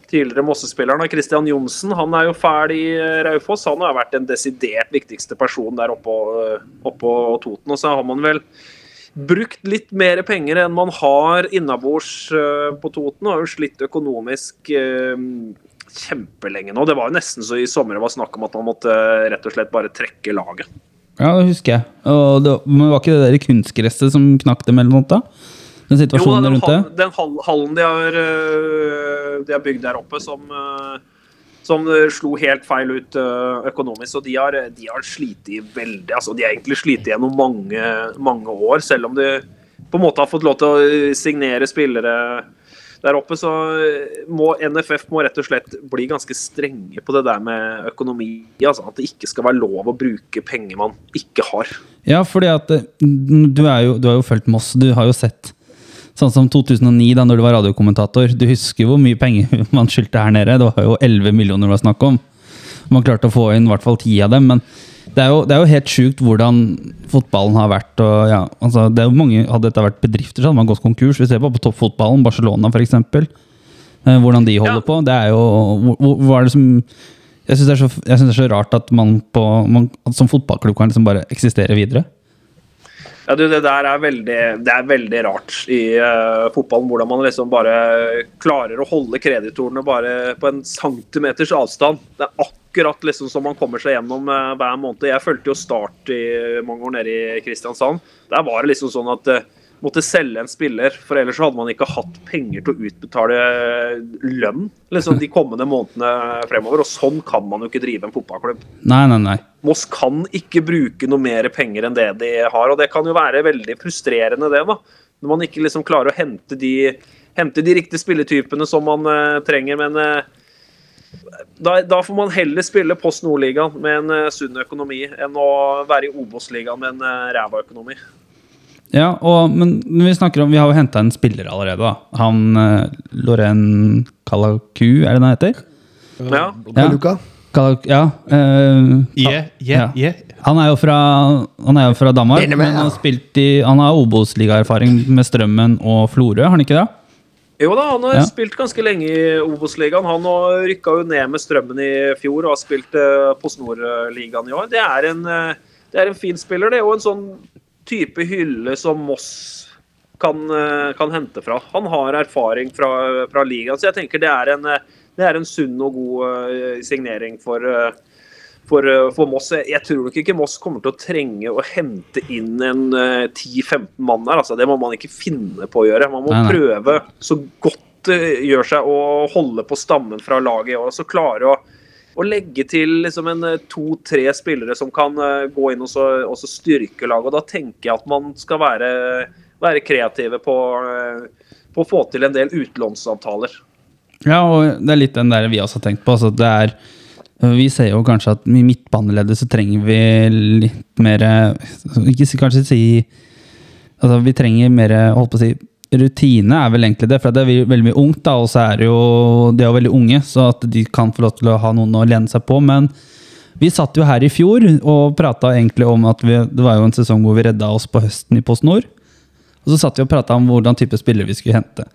Tidligere Mosse-spilleren Christian Johnsen han er jo fæl i eh, Raufoss. Han har vært den desidert viktigste personen der oppå, på oppå Toten. Og så har man vel brukt litt mer penger enn man har innabords eh, på Toten. Og har jo slitt økonomisk eh, kjempelenge nå. Det var jo nesten så i sommer det var snakk om at man måtte eh, rett og slett bare trekke laget. Ja, det husker jeg. Det, men var ikke det der kunstgresset som knakk dem eller noe? da? Den Jo, situasjonen den, rundt det? det? den hallen de har, de har bygd der oppe, som, som øh, slo helt feil ut øh, økonomisk. Og de har, de har slitt veldig altså De har egentlig slitt gjennom mange, mange år, selv om de på en måte har fått lov til å signere spillere der oppe. Så må NFF må rett og slett bli ganske strenge på det der med økonomi. Altså At det ikke skal være lov å bruke penger man ikke har. Ja, fordi at eh, du, jo, du har jo fulgt Moss. Du har jo sett Sånn som 2009, da når du var radiokommentator. Du husker hvor mye penger man skyldte her nede. Det var jo 11 millioner det var snakk om. Man klarte å få inn i hvert fall ti av dem. Men det er jo, det er jo helt sjukt hvordan fotballen har vært. Og, ja, altså, det er jo mange, hadde dette vært bedrifter, så hadde man gått konkurs. Vi ser bare på toppfotballen, Barcelona f.eks. Eh, hvordan de holder Ja. på. Det er jo Hva er det som Jeg syns det, det er så rart at man, på, man at som fotballklubb kan liksom bare eksistere videre. Ja, du, Det der er veldig, det er veldig rart i uh, fotballen. Hvordan man liksom bare klarer å holde kreditorene bare på en centimeters avstand. Det er akkurat liksom som man kommer seg gjennom uh, hver måned. Jeg fulgte jo Start i mange år nede i Kristiansand. Der var det liksom sånn at eh, måtte selge en spiller, for ellers hadde man ikke hatt penger til å utbetale lønn liksom de kommende månedene fremover. Og sånn kan man jo ikke drive en fotballklubb. Nei, nei, nei. Moss kan ikke bruke noe mer penger enn det de har, og det kan jo være veldig frustrerende, det, da. Når man ikke liksom klarer å hente de, hente de riktige spilletypene som man uh, trenger, men Uh, da, da får man heller spille Post Nordligaen med en uh, sunn økonomi enn å være i Obos-ligaen med en uh, ræva økonomi. Ja, og, men vi snakker om Vi har jo henta en spiller allerede, da. Han uh, Loren Kalaku, er det den heter? Ja. Ja. Luka? Kalak, ja. Uh, Yeah, Ja. yeah, yeah. han er jo fra, han er jo fra Danmark, med, men han har spilt i Han har Obos-ligaerfaring med Strømmen og Florø, har han ikke det? Jo da, han har Ja. spilt ganske lenge i Obos-ligaen. Han har rykka jo ned med Strømmen i fjor og har spilt uh, Post Nord-ligaen i år. Det er, en, uh, det er en fin spiller, det. Og en sånn type hylle som Moss kan, eh, kan hente fra. Han har erfaring fra, fra ligaen, så jeg tenker det er en, eh, det er en sunn og god eh, signering for, for, for Moss. Jeg- tror nok ikke Moss kommer til å trenge å hente inn en eh, 10-15 mann her. Altså, det må man ikke finne på å gjøre. Man må Nei, nei. prøve så godt det gjør seg å holde på stammen fra laget i år. Så klare å, å legge til liksom en eh, to-tre spillere som kan eh, gå inn og, så, og så styrke laget. Da tenker jeg at man skal være, være kreative på, eh, på å få til en del utlånsavtaler. Ja, og det er litt den der vi også har tenkt på. Altså, det er, vi ser jo kanskje at i midtbaneleddet så trenger vi litt mer Ikke kanskje si Altså, vi trenger mer holdt på å si, rutine, er vel egentlig det. For det er veldig, mye ungt, da, og så er det jo De er veldig unge, så at de kan få lov til å ha noen å lene seg på. Men vi satt jo her i fjor og prata egentlig om at vi, det var jo en sesong hvor vi redda oss på høsten i Post Nord. Og så satt vi og prata om hvordan type spillere vi skulle hente.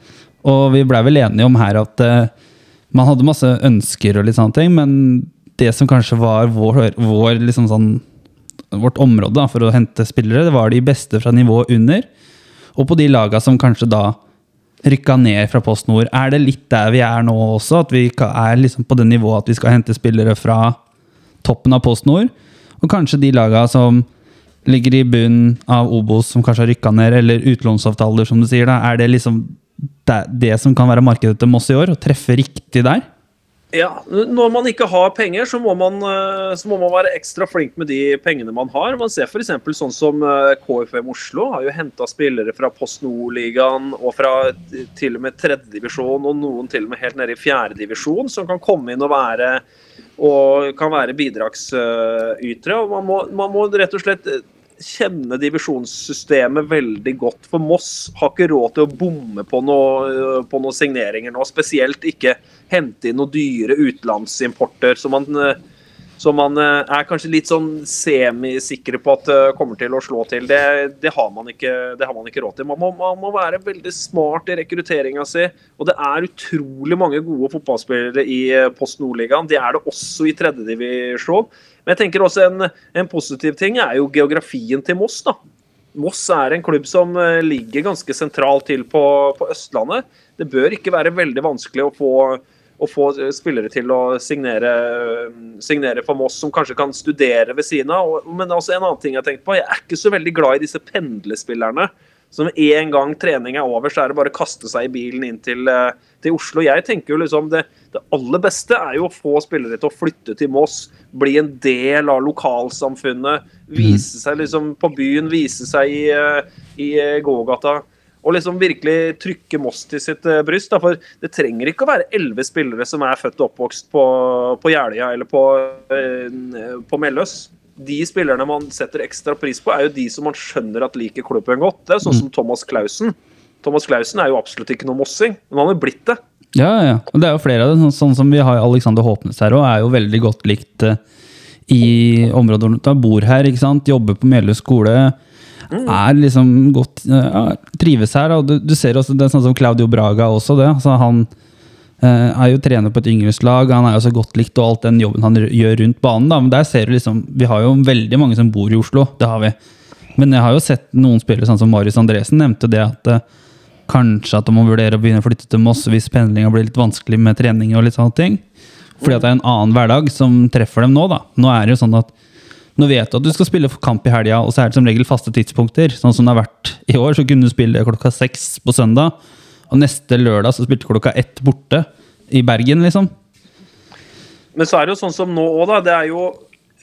Og vi blei vel enige om her at uh, man hadde masse ønsker og litt sånne ting, men det som kanskje var vår, vår liksom sånn, vårt område da, for å hente spillere, det var de beste fra nivået under. Og på de laga som kanskje da rykka ned fra Post Nord. Er det litt der vi er nå også? At vi er liksom på det nivået at vi skal hente spillere fra toppen av Post Nord? Og kanskje de laga som ligger i bunnen av Obos, som kanskje har rykka ned, eller utlånsavtaler, som du sier, da, er det liksom det, det som kan være markedet til Moss i år? Å treffe riktig der? Ja, Når man ikke har penger, så må man, eh, så må man være ekstra flink med de pengene man har. Man ser f.eks. sånn som eh, KFM Oslo har jo henta spillere fra Post Nord-ligaen og fra til og med tredjedivisjon, og noen til og med helt nede i fjerdedivisjon, som kan komme inn og være og kan være bidragsytere. og man må, man må rett og slett kjenne divisjonssystemet veldig godt. For Moss har ikke råd til å bomme på noen på noen signeringer nå. Spesielt ikke hente inn noen dyre utenlandsimporter som man, som man eh, er kanskje litt sånn semisikre på at det kommer til å slå til. Det, det, har, man ikke, det har man ikke råd til. Man må, man må være veldig smart i rekrutteringa si. Og det er utrolig mange gode fotballspillere i Post Nordligaen. Det er det også i tredjedivisjon. Men jeg tenker også en, en, positiv ting er jo geografien til Moss. da. Moss er en klubb som eh, ligger ganske sentralt til på, på Østlandet. Det bør ikke være veldig vanskelig å få, å få spillere til å signere, signere, for Moss, som kanskje kan studere ved siden av. Men også en annen ting Jeg har tenkt på, jeg er ikke så veldig glad i disse pendlespillerne så med en gang trening er over, så er det bare å kaste seg i bilen inn til, eh, til Oslo. Jeg tenker jo liksom det, det, aller beste er jo å få spillere til å flytte til Moss. Bli en del av lokalsamfunnet. Vise seg liksom på byen, vise seg i, eh, i eh, gågata. Og liksom virkelig trykke Moss til sitt bryst. Da. For det trenger ikke å være elleve spillere som er født og oppvokst på, på Jeløya eller på, på Melløs de spillerne man setter ekstra pris på, er jo de som man skjønner at liker klubben godt. Det er sånn som mm. Thomas Clausen. Thomas Clausen er jo absolutt ikke noe mossing, men han er blitt det. Ja, ja. Og det er jo flere av det. Sånn, sånn som vi har Alexander Håpnes her òg, er jo veldig godt likt uh, i området han bor her, ikke sant. Jobber på Melhus skole. Mm. Er liksom godt ja, Trives her. Og du, du, ser også det er sånn som Claudio Braga også, det. Altså, han Uh, er jo trener på et yngreslag, han er jo så godt likt og alt den jobben han gjør rundt banen. da, men der ser du liksom, Vi har jo veldig mange som bor i Oslo, det har vi. Men jeg har jo sett noen spillere, sånn som Marius Andresen nevnte det at uh, kanskje at de må vurdere å begynne å flytte til Moss hvis pendlinga blir litt vanskelig med trening. og litt sånne ting. Fordi at det er en annen hverdag som treffer dem nå. da. Nå er det jo sånn at nå vet du at du skal spille kamp i helga, og så er det som regel faste tidspunkter. Sånn som det har vært i år, så kunne du spille klokka seks på søndag. Og neste lørdag så spilte klokka ett borte i Bergen, liksom. Men så er det jo sånn som nå òg, da. Det er jo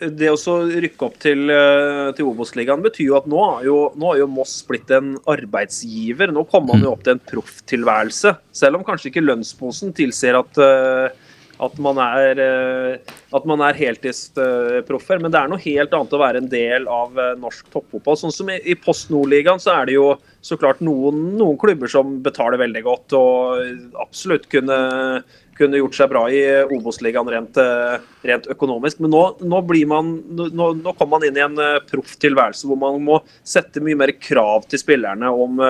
det å rykke opp til, eh, til Obos-ligaen betyr jo at nå har jo, nå har jo Moss blitt en arbeidsgiver. Nå kommer man jo opp til en profftilværelse. Selv om kanskje ikke lønnsposen tilsier at uh, at man er, eh, at man er heltidsproffer. Men det er noe helt annet å være en del av eh, norsk toppfotball. Sånn som i Post Nordligaen så er det jo så klart noen, noen klubber som betaler veldig godt og absolutt kunne kunne gjort seg bra i Obos-ligaen rent, eh, rent, økonomisk. Men nå, nå, man, nå, nå kommer man inn i en profftilværelse proff tilværelse hvor man må sette mye mer krav til spillerne om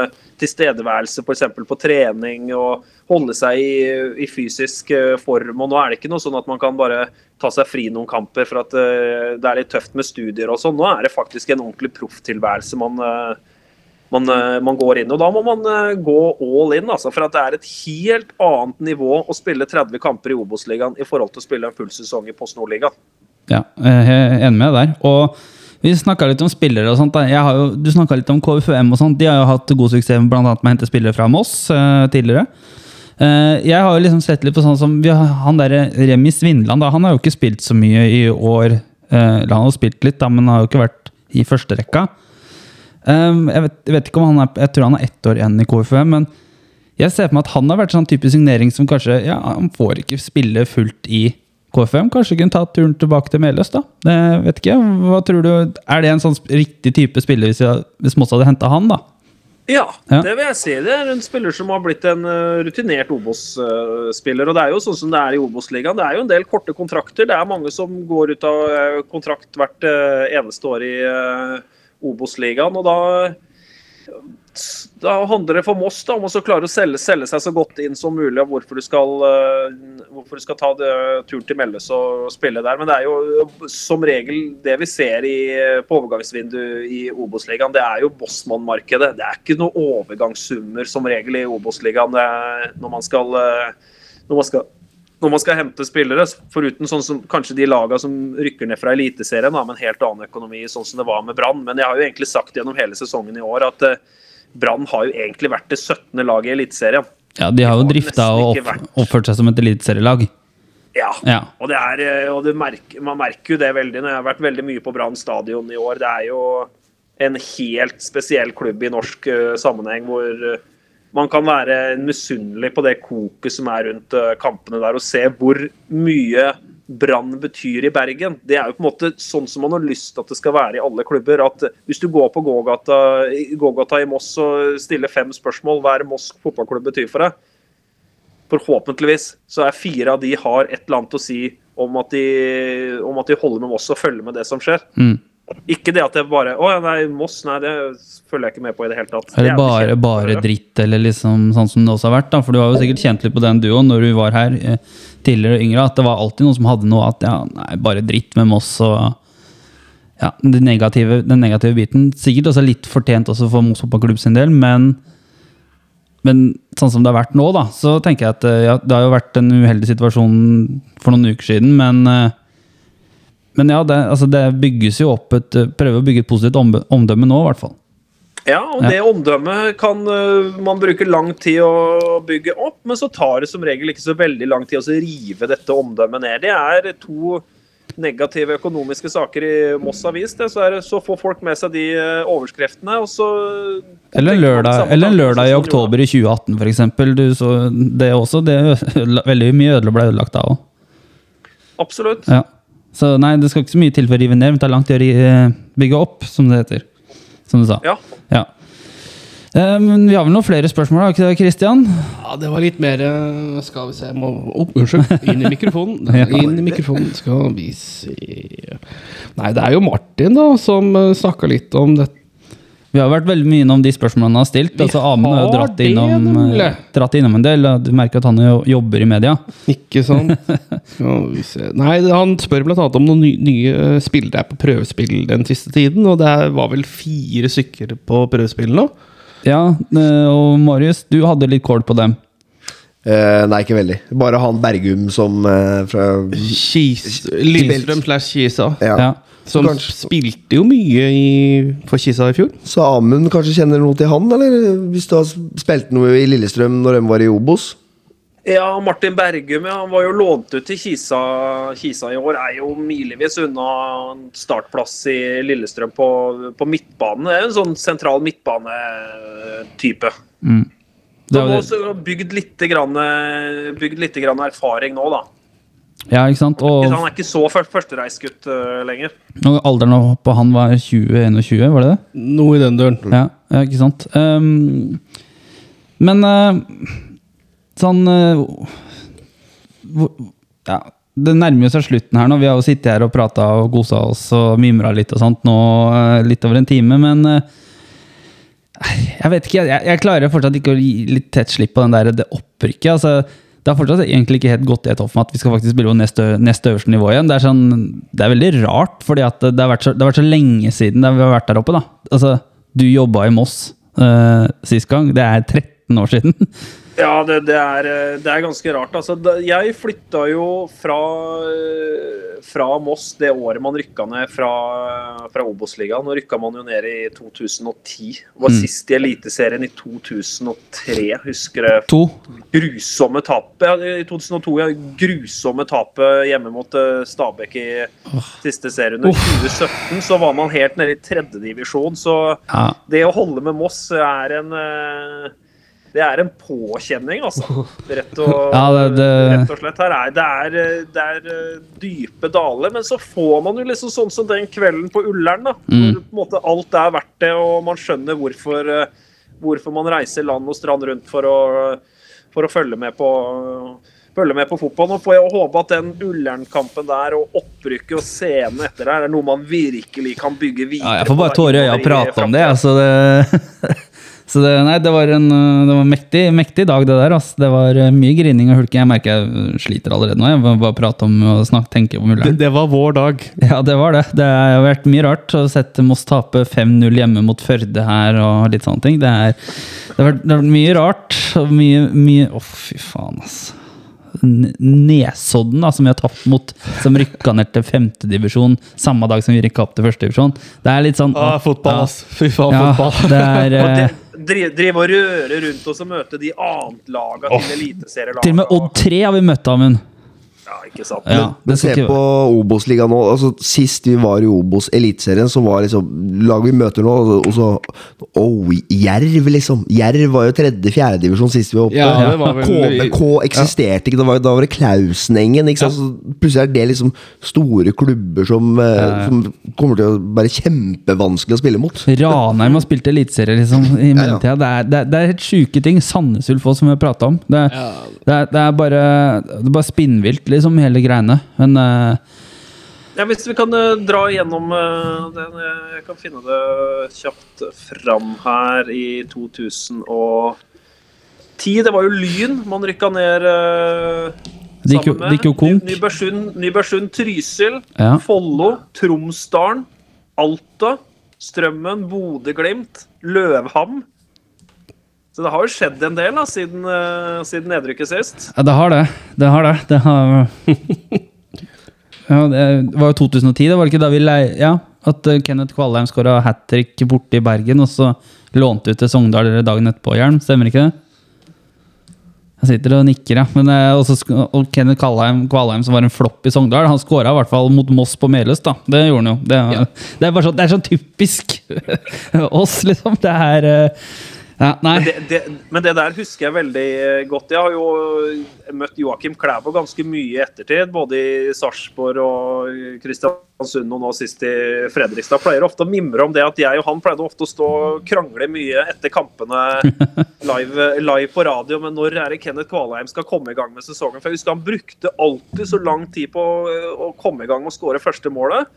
tilstedeværelse f.eks. på trening og holde seg i, i fysisk form. Og nå er det ikke noe sånn at man kan bare ta seg fri noen kamper for at det er litt tøft med studier og sånn. Nå er det faktisk en ordentlig profftilværelse man man, eh, man, går inn. Og da må man eh, gå all in, altså, for det er et helt annet nivå å spille 30 kamper i Obos-ligaen i forhold til å spille en full sesong i Post Nord-ligaen. Ja, jeg er enig med deg der. Og vi snakka litt om spillere og sånt. Jo, du snakka litt om KFUM og sånt. De har jo hatt god suksess blant annet med å hente spillere fra Moss uh, tidligere. Uh, jeg har jo liksom sett litt på sånn som har, Han der Remi Svindland, da, han har jo ikke spilt så mye i år. Uh, han har spilt litt, da, men har jo ikke vært i førsterekka. Um, jeg, vet, jeg, vet, ikke om han er Jeg tror han er ett år igjen i KFUM, men jeg ser for meg at han har vært sånn type signering som kanskje Ja, han får ikke spille fullt i KFUM. Kanskje kunne ta turen tilbake til Meløs, da. Det vet ikke. Hva tror du Er det en sånn riktig type spiller hvis, jeg, hvis Moss hadde henta han, da? Ja, ja, det vil jeg si. Det er en spiller som har blitt en uh, rutinert Obos-spiller. Og det er jo sånn som det er i Obos-ligaen. Det er jo en del korte kontrakter. Det er mange som går ut av uh, kontrakt hvert uh, eneste år i Obos-ligaen. og da da handler det for Moss da, om å klare å selge, selge, seg så godt inn som mulig, og hvorfor du skal, uh, hvorfor du skal ta det, turen til Melles og spille der. Men det er jo som regel det vi ser i, på overgangsvinduet i Obos-ligaen. Det er jo Bossmann-markedet. Det er ikke noen overgangssummer som regel i Obos-ligaen når man skal, uh, når man skal når man skal hente spillere, foruten sånn som kanskje de lagene som rykker ned fra Eliteserien, med en helt annen økonomi, sånn som det var med Brann. Men jeg har jo egentlig sagt gjennom hele sesongen i år at uh, Brann har jo egentlig vært det 17. laget i Eliteserien. Ja, de har jo drifta og oppført seg som et eliteserielag. Ja, ja, og, det er, eh, og det merker, man merker jo det veldig når jeg har vært veldig mye på Brann stadion i år. Det er jo en helt spesiell klubb i norsk uh, sammenheng hvor man kan være misunnelig på det koket som er rundt eh, kampene der, og se hvor mye Brann betyr i Bergen. Det er jo på en måte sånn som man har lyst til at det skal være i alle klubber. at Hvis du går på gågata, gågata i Moss og stiller fem spørsmål hva er Moss fotballklubb betyr for deg, forhåpentligvis så er fire av de har et eller annet å si om at de, om at de holder med Moss og følger med det som skjer. Mm. Ikke det at det bare Å ja, nei, Moss, nei, det følger jeg ikke med på i det hele tatt. Det Eller er bare, bare dritt, eller liksom sånn som det også har vært. da For du har jo sikkert kjent litt på den duoen når du var her eh, tidligere yngre, at det var alltid noen som hadde noe at ja, nei, bare dritt med Moss og ja, den negative, den negative biten. Sikkert også litt fortjent også for Moss fotballklubb sin del, men men sånn som det har vært nå, da, så tenker jeg at eh, ja, det har jo vært en uheldig situasjon for noen uker siden, men eh, men ja, det, altså det bygges jo opp et eh, Prøver å bygge et positivt omdømme nå, i hvert fall. Ja, og Ja. det omdømmet kan øh, man bruke lang tid å bygge opp, men så tar det som regel ikke så veldig lang tid å rive dette omdømmet ned. Det er to negative økonomiske saker i Moss Avis. Det, så, det, så får folk med seg de øh, overskriftene, og så Eller lørdag, eller lørdag i oktober i 2018, for eksempel. Du, så det også, det veldig mye ødela ble ødelagt da òg. Absolutt. Ja. Så nei, det skal ikke så mye til for å rive ned, men det er langt å eh, bygge opp, som det heter. Som du sa. Ja. Ja. Eh, Men vi har vel noen flere spørsmål, har ikke det, Christian? Ja, det var litt mer eh, Skal vi se jeg må, oh, Unnskyld. Inn i mikrofonen. Ja. Inn i mikrofonen. Skal vi se Nei, det er jo Martin da som snakka litt om dette. Vi har vært veldig mye innom de spørsmålene han har stilt. Vi altså Amund har jo dratt det, innom, eh, dratt innom en del. Du merker at han jo jobber i media. Ikke sant? Vi se Nei, Han spør bl.a. om noen nye, nye spillere er på prøvespill den siste tiden. Og det var vel fire stykker på prøvespill nå? Ja, eh, og Marius, du hadde litt kål på dem. Uh, nei, ikke veldig. Bare han Bergum som uh, fra Kis, Lillestrøm slash Kisa. ja. Ja. Som Kanskje- spilte jo mye i, for Kisa i fjor. Så Amund kanskje kjenner noe til han, eller? Hvis du har spilt noe i Lillestrøm når de var i Obos? Ja, Martin Bergum ja, han var jo lånt ut til Kisa, Kisa i år. Er jo milevis unna startplass i Lillestrøm på, på midtbanen. Det er jo en sånn sentral midtbanetype. Mm. Det Han var har det. også bygd litt, grann, bygd litt grann erfaring nå, da. Ja, ikke sant? Og, Han er ikke så før- førstereisgutt uh, lenger. og alderen på han var 20-21, var det det? Noe i den døren. Ja, ja ikke sant? Um, men uh, sånn uh, hvor- Ja, det nærmer jo seg slutten her nå. Vi har jo sittet her og prata og gosa oss og mimra litt og sånt nå litt over en time, men jeg vet ikke, jeg, jeg klarer fortsatt ikke å gi litt tett slipp på den der, det opprykket. altså det har fortsatt egentlig ikke helt gått helt opp med at vi skal faktisk spille på neste, neste øverste nivå igjen. Det er, sånn, det er veldig rart, fordi det har, det har vært så lenge siden vi har vært der oppe. da. Altså, Du jobba i Moss uh, sist gang. Det er 13 år siden. Ja, det, det, er, eh, det er ganske rart. Altså, jeg flytta jo fra, eh, fra Moss det året man rykka ned fra, fra Obos-ligaen. Nå rykka man jo ned i 2010. Var Mm. sist i Eliteserien i 2003. Husker jeg. To. grusomme tapet ja, I 2002, ja. Grusomme tapet hjemme mot eh, Stabæk i siste serie. Under 2017 så var man helt nede i tredjedivisjon, så Ja. det å holde med Moss er en det er en påkjenning, altså. Rett og, Ja, det- det- rett og slett. Er, det, er, det er eh, dype daler, men så får man jo liksom sånn som den kvelden på Ullern, da. Mm. På måte alt er verdt det, og man skjønner hvorfor, eh, hvorfor man reiser land og strand rundt for å, for å følge med på følge med på fotball. Nå får jeg håpe at den Ullern-kampen der og opprykket og scenen etter der er noe man virkelig kan bygge videre Ja, jeg får bare på tårer i øya og prate om det. Altså det, så det, nei, det var en uh, det var mektig, mektig dag, det der. Altså. Det var uh, mye grining og hulking. Jeg merker jeg sliter allerede nå. Jeg må bare prate om og snakke, tenke på Det, Ullern. det var vår dag. Ja, det var det. Det har vært mye rart å sette Moss tape 5-0 hjemme mot Førde her og litt sånne ting. Det, er, det, har, vært, det har vært mye rart. Mye mye Å, fy faen, altså. Nesodden, da, som vi har tapt mot, som rykka ned til femtedivisjon samme dag som vi rykka opp til førstedivisjon. Det er litt sånn Ah, fotball, ass. Fy faen, Ja, fotball. det er eh, det- drive, drive og røre rundt oss og møte de annetlaga til eliteserielaga. Til og med Odd 3 har vi møtt, av Amund. Ja, ikke sant? Ja, Men men se ikke på Obos-ligaen nå. Altså, sist vi var i Obos Eliteserien, så var liksom laget vi møter nå, og så oh, Jerv, liksom. Jerv var jo tredje-fjerdedivisjon sist vi var oppe. Ja, det var vel- KBK eksisterte ikke. da var, da var det Klausenengen. Ikke sant? Så plutselig er det liksom store klubber som, eh, som kommer til å være kjempevanskelig å spille mot. Ranheim har spilt eliteserie liksom, i mellomtida. Det, det, det er helt sjuke ting. Sandnes Ulf som vi har prata om. Det, det, det er bare Det er bare spinnvilt, liksom, hele greiene. Men eh, Ja, hvis vi kan uh, dra igjennom uh, den eh, Jeg kan finne det kjapt fram her i 2010. Det var jo Lyn man rykka ned uh, sammen med. Nybergsund, Nybergsund Trysil, Ja. Follo, Tromsdalen, Alta, Strømmen, Bodø-Glimt, Løvham. Så det har jo skjedd en del da, siden, uh, siden nedrykket sist. ja, det har det. Det har det. Det har Ja, det var jo 2010, det var det ikke da vi lei... Ja, at eh, Kenneth Kvalheim skåra hat trick borte i Bergen, og så lånte ut til Sogndal dagen etterpå, Hjelm. Stemmer ikke det? Jeg sitter og nikker, ja. Men, eh, også, og Kenneth Kvalheim, Kvalheim, som var en flopp i Sogndal, han skåra i hvert fall mot Moss på Meløs, da. Det gjorde han jo. Det, er- det, er bare sånn, det er så typisk oss, liksom. Det er ja. Men det, det, men det der husker jeg veldig eh, godt. Jeg har jo møtt Joakim Klæbo ganske mye i ettertid, både i Sarpsborg og Kristiansund og nå sist i Fredrikstad. Pleier ofte å mimre om det at jeg og han pleide ofte å stå og krangle mye etter kampene live, live på radio. Men når er det Kenneth Kvalheim skal komme i gang med sesongen? For jeg husker han brukte alltid så lang tid på å komme i gang og skåre første målet.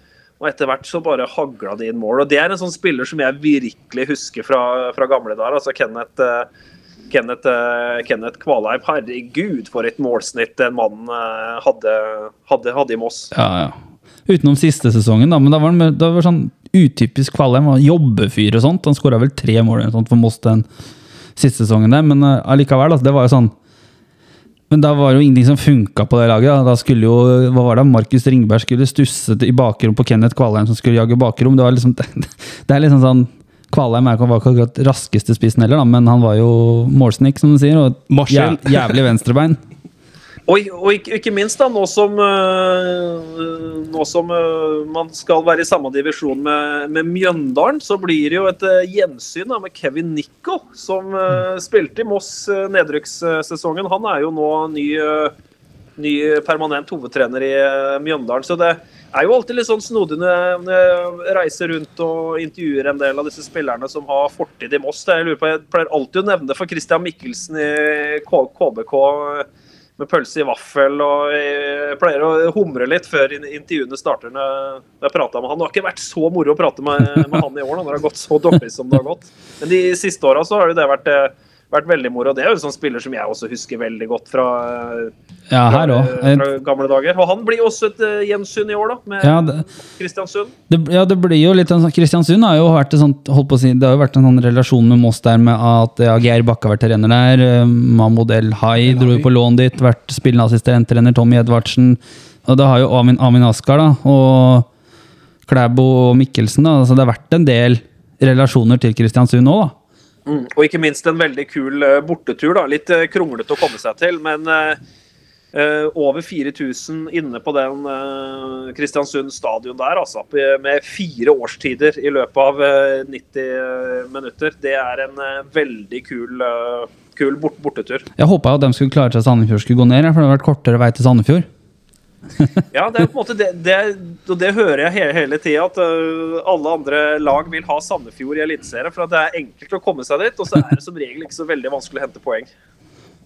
Og etter hvert så bare hagla det inn mål. Og det er en sånn spiller som jeg virkelig husker fra, fra gamle dager. Altså Kenneth, eh, Kenneth, eh, Kenneth Kvalheim. Herregud, for et målsnitt den mannen eh, hadde, hadde, hadde i Moss. Ja, ja. Utenom siste sesongen, da. Men da var han da var det sånn utypisk Kvalheim. Jobbefyr og sånt. Han skåra vel tre mål sånt for Moss den siste sesongen der, men allikevel, altså, det var jo sånn Men da var det jo ingenting som funka på det laget. Da, da skulle jo hva var det, Markus Ringberg skulle stusse i bakrom på Kenneth Kvalheim som skulle jage bakrom. Det var liksom Det er liksom sånn Kvalheim er ikke var ikke akkurat raskeste spissen heller, da, men han var jo målsnik, som du sier. Og Maskin. jævlig venstrebein. Og, og ikke, minst da, nå som, øh, nå som øh, man skal være i samme divisjon med, med Mjøndalen, så blir det jo et øh, gjensyn da, med Kevin Nicol, som spilte i Moss nedrykkssesongen. Han er jo nå ny, ny permanent hovedtrener i Mjøndalen. Så det er jo alltid litt sånn snodig når jeg, reiser rundt og intervjuer en del av disse spillerne som har fortid i Moss. Det, jeg, lurer på, jeg pleier alltid å nevne for Christian Mikkelsen i KBK med pølse i vaffel. og Jeg pleier å humre litt før intervjuene starter. når jeg prater med han. Det har ikke vært så moro å prate med, med han i år, når det har gått så dårlig som det har gått. Men de siste åra har det vært, eh, vært veldig moro. Det er jo en sånn spiller som jeg også husker veldig godt fra, Ja, her fra, fra gamle dager. Og han blir også et uh, gjensyn i år, da, med Ja, det, Kristiansund. Det, ja, det blir jo litt sånn Kristiansund har jo vært et sånt, holdt på å si, det har jo vært en sånn relasjon med Moss der med at ja, Geir Bakke har vært trener der. eh, Mahmoud El Hai dro jo på lån dit, vært spillende assistenttrener Tommy Edvardsen. Og det har jo Amin, Amin Askar da, og Klæbo og Mikkelsen. da, så Det har vært en del relasjoner til Kristiansund òg, da. Mm. Og ikke minst en veldig kul eh, bortetur. da, Litt eh, kronglete å komme seg til, men eh, over 4000 inne på den eh, Kristiansund stadion der, altså. Med fire årstider i løpet av eh, 90 minutter. Det er en veldig kul, kul bort bortetur. Jeg håpa de skulle klare seg Sandefjord skulle gå ned, for det har vært kortere vei til Sandefjord. Ja, det er på en måte det, det, det hører jeg hele, hele tida, at øh, alle andre lag vil ha Sandefjord i Eliteserien. For det er enkelt å komme seg dit, og så er det som regel ikke så veldig vanskelig å hente poeng.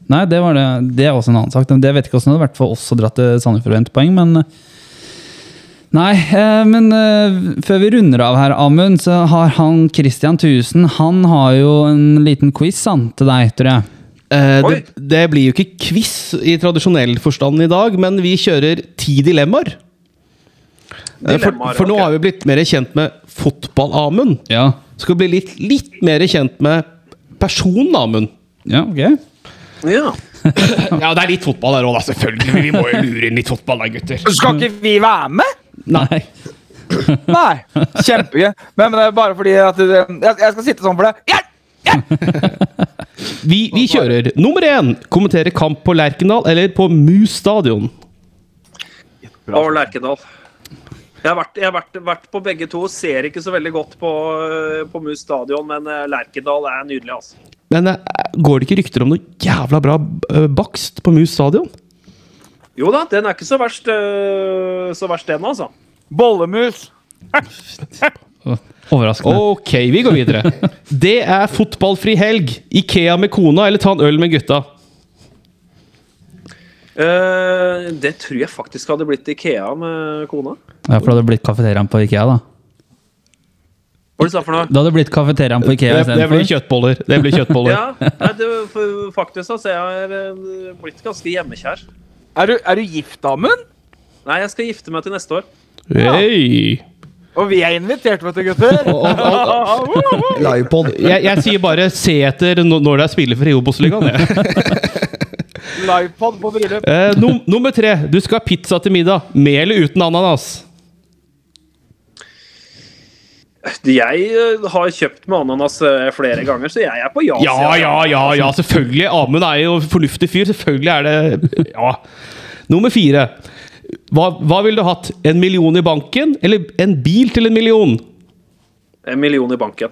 Nei, det, var det, det er også en annen sak. Det vet ikke hvordan det hadde vært for oss å dra til Sandefjord og hente poeng, men Nei, eh, men eh, før vi runder av her, Amund, så har han Christian Thusen Han har jo en liten quiz han, til deg, tror jeg. Eh, det, det blir jo ikke quiz i tradisjonell forstand i dag, men vi kjører ti dilemmaer. Eh, for, for okay. nå har vi blitt mer kjent med fotball-Amund. Ja. Skal bli litt, litt mer kjent med person-Amund. Ja, ok. Ja. Ja, det er litt fotball der òg, da. Selvfølgelig. Vi må jo lure inn litt fotball da, gutter. Skal ikke vi være med? Nei. Nei. Kjempegøy. Men, men det er bare fordi at det, jeg, jeg skal sitte sånn for det. Hjelp! Vi, vi kjører nummer én. Kommentere kamp på Lerkendal eller på Mus stadion. Å, Lerkendal. Jeg har, vært, jeg har vært, vært på begge to. Ser ikke så veldig godt på, på Mus stadion, men eh, Lerkendal er nydelig, altså. Men eh, går det ikke rykter om noe jævla bra eh, bakst på Mus stadion? Jo da, den er ikke så verst, så verst den, altså. Bollemus. Overraskende. Ok, vi går videre. Det er fotballfri helg. Ikea med kona eller ta en øl med gutta? Eh, det tror jeg faktisk hadde blitt Ikea med kona. Ja, for det hadde blitt kafeteriaen på Ikea, da. Hva det du sa for noe? Det hadde blitt kafeteriaen på Ikea Det, det blir kjøttboller. Det blir kjøttboller. Ja, nei, det, for, faktisk altså, jeg er eh, blitt ganske hjemmekjær. Er du, er du gift, Amund? Nei, jeg skal gifte meg til neste år. Hey. Og vi er invitert, vet du, gutter. Livepod. Jeg, jeg sier bare se etter når det er spillefri i Obos-ligaen. jeg. Livepod på bryllup. Eh, num nummer tre. Du skal ha pizza til middag. Med eller uten ananas? Jeg eh, har kjøpt med ananas eh, flere ganger, så jeg er på ja. Ja, ja, ja, ja, selvfølgelig. Amund er jo en fornuftig fyr. Selvfølgelig er det Ja. Nummer fire. Hva, hva ville du hatt? En million i banken, eller en bil til en million? En million i banken.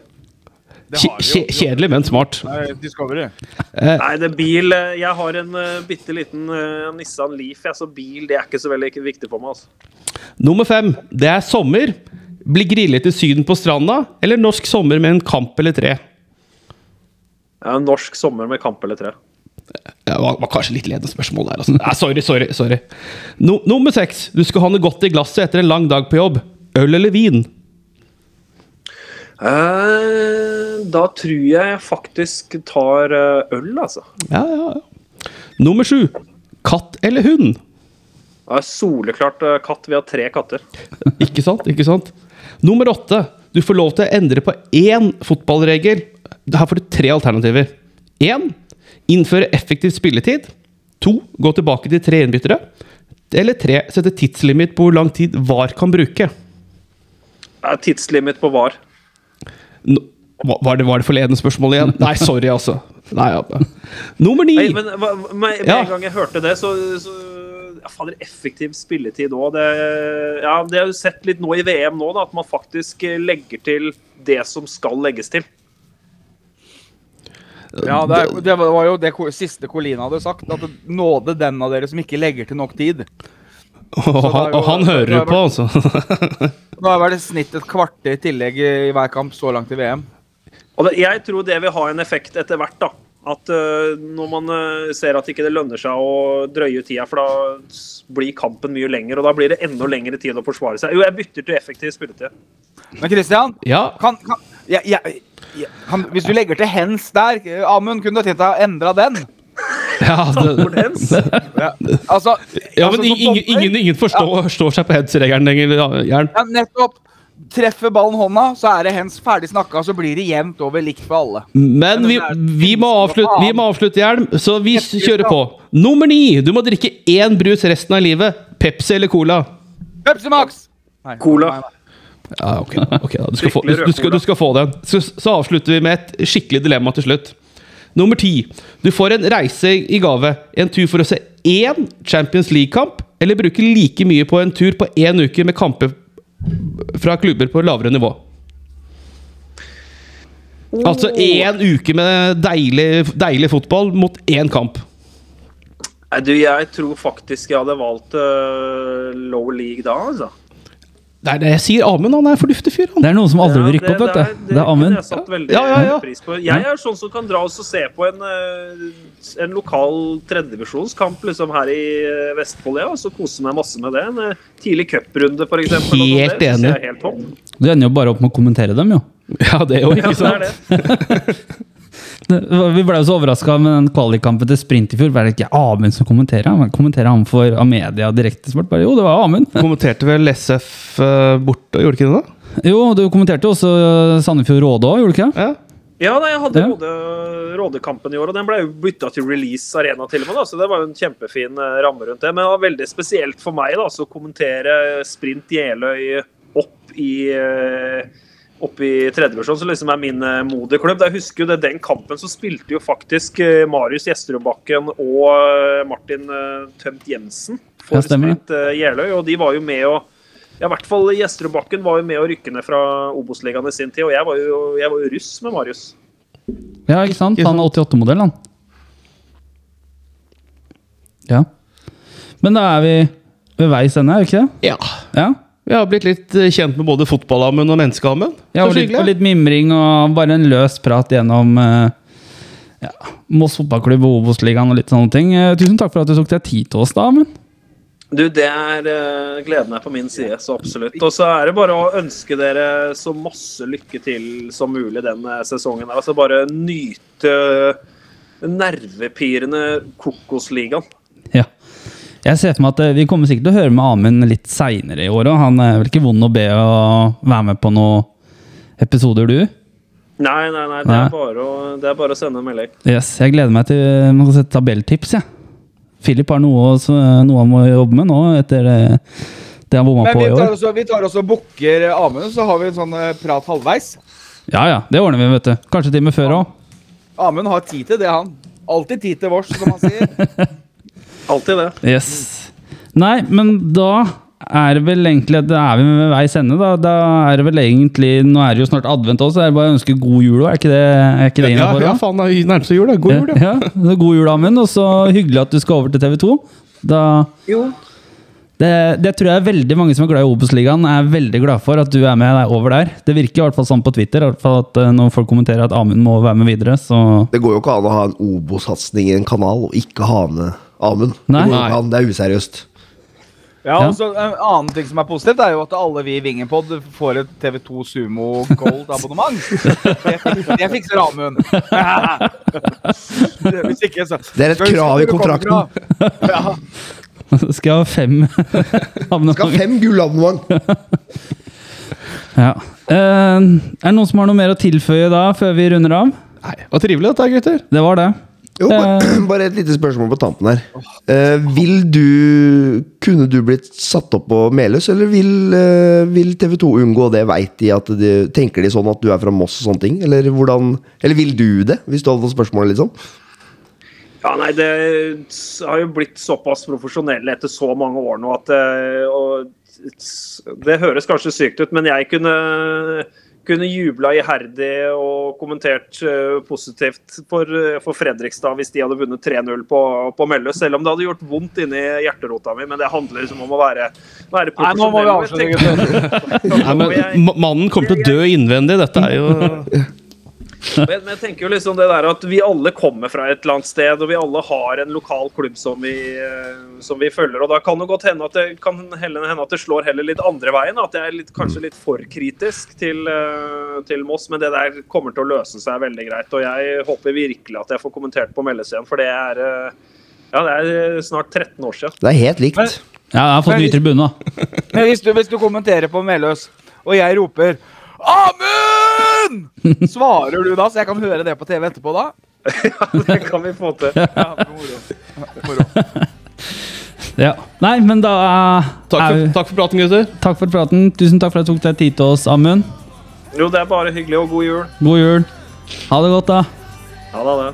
Kjedelig, men smart. Nei, Discovery. Nei, det er bil eh, Jeg har en uh, bitte liten eh, Nissan Leaf, jeg, så bil det er ikke så veldig viktig for meg. altså. Nummer fem. Det er sommer. Bli grillet i Syden på stranda, eller norsk sommer med en kamp eller tre? Ja, norsk sommer med kamp eller tre. Det var, var kanskje litt ledende spørsmål der. Altså. Nei, sorry, sorry. sorry. No, nummer seks. Du skal ha noe godt i glasset etter en lang dag på jobb. Øl eller vin? Eh, da tror jeg jeg faktisk tar eh, øl, altså. Ja, ja, ja. Nummer sju. Katt eller hund? Det er soleklart eh, katt. Vi har tre katter. Ikke sant? ikke sant? Nummer åtte. Du får lov til å endre på én fotballregel. Her får du tre alternativer. Én. Innføre effektiv spilletid. To. Gå tilbake til tre innbyttere. Eller tre. Sette tidslimit på hvor lang tid VAR kan bruke. Det er tidslimit på VAR. No, Var det, var det forledende spørsmål igjen? Nei, sorry, altså. Nei, ja. Nummer ni. Men med, Ja. en gang jeg hørte det, så, så ja, Fader, effektiv spilletid òg. Det, ja, det har du sett litt nå i VM nå, da, at man faktisk eh, legger til det som skal legges til. Ja, det, er, det var jo det siste Colina hadde sagt. At nåde den av dere som ikke legger til nok tid. Og han, og han hører jo på, altså. Nå har vært snitt et kvarter i tillegg i hver kamp så langt i VM. Og det, jeg tror det vil ha en effekt etter hvert. da. At uh, når man uh, ser at ikke det lønner seg å drøye ut tida, for da blir kampen mye lenger, og da blir det enda lengre tid å forsvare seg. Jo, jeg bytter til effektiv spilletid. Men Christian, Ja. kan, kan, jeg, ja, ja, kan, hvis du legger til hens der, Amund, kunne du tenkt deg å endre den? ja, det. Ja, altså, ja altså, men som ingen, dommer- ingen, ingen forstår, står seg på heads-regelen lenger. ja, Jern. Ja, nettopp. Treffer ballen hånda, så er det hens ferdig snakka, så blir det jevnt over likt for alle. Men vi, vi, må avslutte, vi må avslutte, Hjelm, så vi kjører på. Nummer ni. Du må drikke én brus resten av livet. Pepsi eller Cola? Pepsi Max! Nei, Cola. Ja, ok, ok da. Du skal, få, du, du, skal, du skal få den. Så, så avslutter vi med et skikkelig dilemma til slutt. Nummer ti. Du får en reise i gave. En tur for å se én Champions League-kamp, eller bruke like mye på en tur på én uke med kamper fra klubber på lavere nivå. Altså én uke med deilig, deilig fotball mot én kamp. Nei, du, jeg tror faktisk jeg hadde valgt uh, low league da, altså. Det er det jeg sier. Amund han er en fornuftig fyr. Han. Det er noen som aldri Ja, vil rykke opp, vet det, du. Det er kunne Amund. jeg satt veldig Ja, ja, ja. pris på. Jeg er sånn som kan dra oss og se på en, eh, en lokal tredjedivisjonskamp liksom her i eh, Vestfold, ja, og så kose meg masse med det. En eh, tidlig cuprunde, for eksempel. og sånn, Helt enig. er helt topp. Du ender jo bare opp med å kommentere dem, jo. Ja, det er jo Ja, ikke det er det. Vi ble jo så overraska med den kvalikkampen til sprint i fjor. Var det ikke Amund som kommenterer? Han kommenterer han for Amedia direktesport? Jo, det var Amund. Kommenterte vel SF eh, borte, gjorde ikke det? da? Jo, du kommenterte også Sandefjord Råde òg, gjorde du ikke? det? Ja. Ja, nei, jeg hadde Ja. Råde, Rådekampen i år, og den ble jo bytta til Release Arena til og med, da, så det var jo en kjempefin eh, ramme rundt det. Men det var veldig spesielt for meg da, å kommentere Sprint Jeløy opp i eh, oppe i tredjevisjon, som liksom er min eh, moderklubb. Jeg husker jo det, Den kampen så spilte jo faktisk eh, Marius Gjesterudbakken og eh, Martin Tømt Jensen for Ja, eh, Jeløy. Og de var jo med å ja, i hvert fall Gjesterudbakken var jo med å rykke ned fra Obos-ligaen i sin tid, og jeg var jo, jeg var jo russ med Marius. Ja, ikke sant? Han er 88-modell, han. Ja. Men da er vi ved veis ende, er vi ikke det? Ja. Ja. Vi har blitt litt eh, kjent med både fotballammen og menneskeammen. Ja, og litt, og litt mimring og bare en løs prat gjennom eh, ja, Moss fotballklubb og Obos-ligaen og litt sånne ting. Eh, tusen takk for at du tok deg tid til oss, da. Amund. Du, det er uh, gleden er på min side, så absolutt. Og så er det bare å ønske dere så masse lykke til som mulig den eh, sesongen. Altså bare nyte nervepirrende Kokosligaen. Jeg ser for meg at eh, Vi kommer sikkert til å høre med Amund litt seinere i år òg. Han er vel ikke vond å be å være med på noen episoder, du? Nei, nei, nei. Det er bare å, det er bare å sende en melding. Yes, Jeg gleder meg til man kan sette tabelltips. Ja. Philip har noe, noe han må jobbe med nå, etter eh, det han bomma Men på i år. Men vi tar også og booker Amund, så har vi en sånn eh, prat halvveis. Ja ja, det ordner vi, vet du. Kanskje time før òg. Amund har tid til det, han. Alltid tid til vårs, som han sier. Alltid det. Yes. Nei, men da er det vel egentlig Da er vi ved veis ende. Da, da er det vel egentlig Nå er det jo snart advent også, så er det bare å ønske god jul òg. Er ikke det, er ikke det Ja, innafor? ja, ja, faen, det nærmer nærmest jul, da. God jul, ja. Ja, er god jul, Amund. Og så hyggelig at du skal over til TV 2. Da Jo. det, det tror jeg veldig mange som er glad i Obos-ligaen, er veldig glad for at du er med deg over der. Det virker i hvert fall sånn på Twitter, i hvert fall at eh, når folk kommenterer at Amund må være med videre, så Det går jo ikke an å ha en Obos-satsing i en kanal og ikke ha med Amund. Det, Nei. går det er useriøst. Ja, Ja. og så En annen ting som er positivt, er jo at alle vi i Vingenpod får et TV2 Sumo Gold-abonnement. Det, fikser Amund. Hvis ikke, så Det er et krav i kontrakten. Ja. skal ha fem Skal ha fem gullabonnement! Ja. Eh, er det noen som har noe mer å tilføye da, før vi runder av? Nei, det var trivelig dette, gutter. Det var det. Jo, bare, bare et lite spørsmål på tampen her. Eh, vil du Kunne du blitt satt opp på Meløs, eller vil, eh, vil TV 2 unngå det? Vet de at de, Tenker de sånn at du er fra Moss og sånne ting? Eller, hvordan, eller vil du det, hvis du hadde fått spørsmålet, liksom? Ja, nei, Det har jo blitt såpass profesjonelle etter så mange år nå at eh, og, Det høres kanskje sykt ut, men jeg kunne, kunne jubla iherdig og kommentert uh, positivt for, eh, for Fredrikstad hvis de hadde vunnet 3-0 på, på Melløs. Selv om det hadde gjort vondt inni hjerterota mi, men det handler liksom om å være, være Nei, nå må vi avslutte, gutter. Mannen kommer til å dø innvendig. Dette er jo Men, men jeg tenker jo liksom det der at vi alle kommer fra et eller annet sted, og vi alle har en lokal klubb som vi, eh, som vi følger. og Da kan det godt hende at det kan hende at det slår heller litt andre veien. At jeg er litt, kanskje litt for kritisk til, eh, til Moss. Men det der kommer til å løse seg veldig greit. Og jeg håper virkelig at jeg får kommentert på meldescenen, for det er eh, ja, det er snart 13 år siden. Det er helt likt. Men- Ja, jeg har fått ny tribune. Men hvis du, hvis du kommenterer på Meløs, og jeg roper Amund! Svarer du da, så jeg kan høre det på TV etterpå da? ja, Det kan vi få til. Ja, moro. moro. Ja. Nei, men da Takk for, vi- takk for praten, gutter. takk for praten. Tusen takk for at du tok deg tid til oss, Amund. Jo, det er bare hyggelig, og god jul. God jul. Ha det godt, da. Ha det.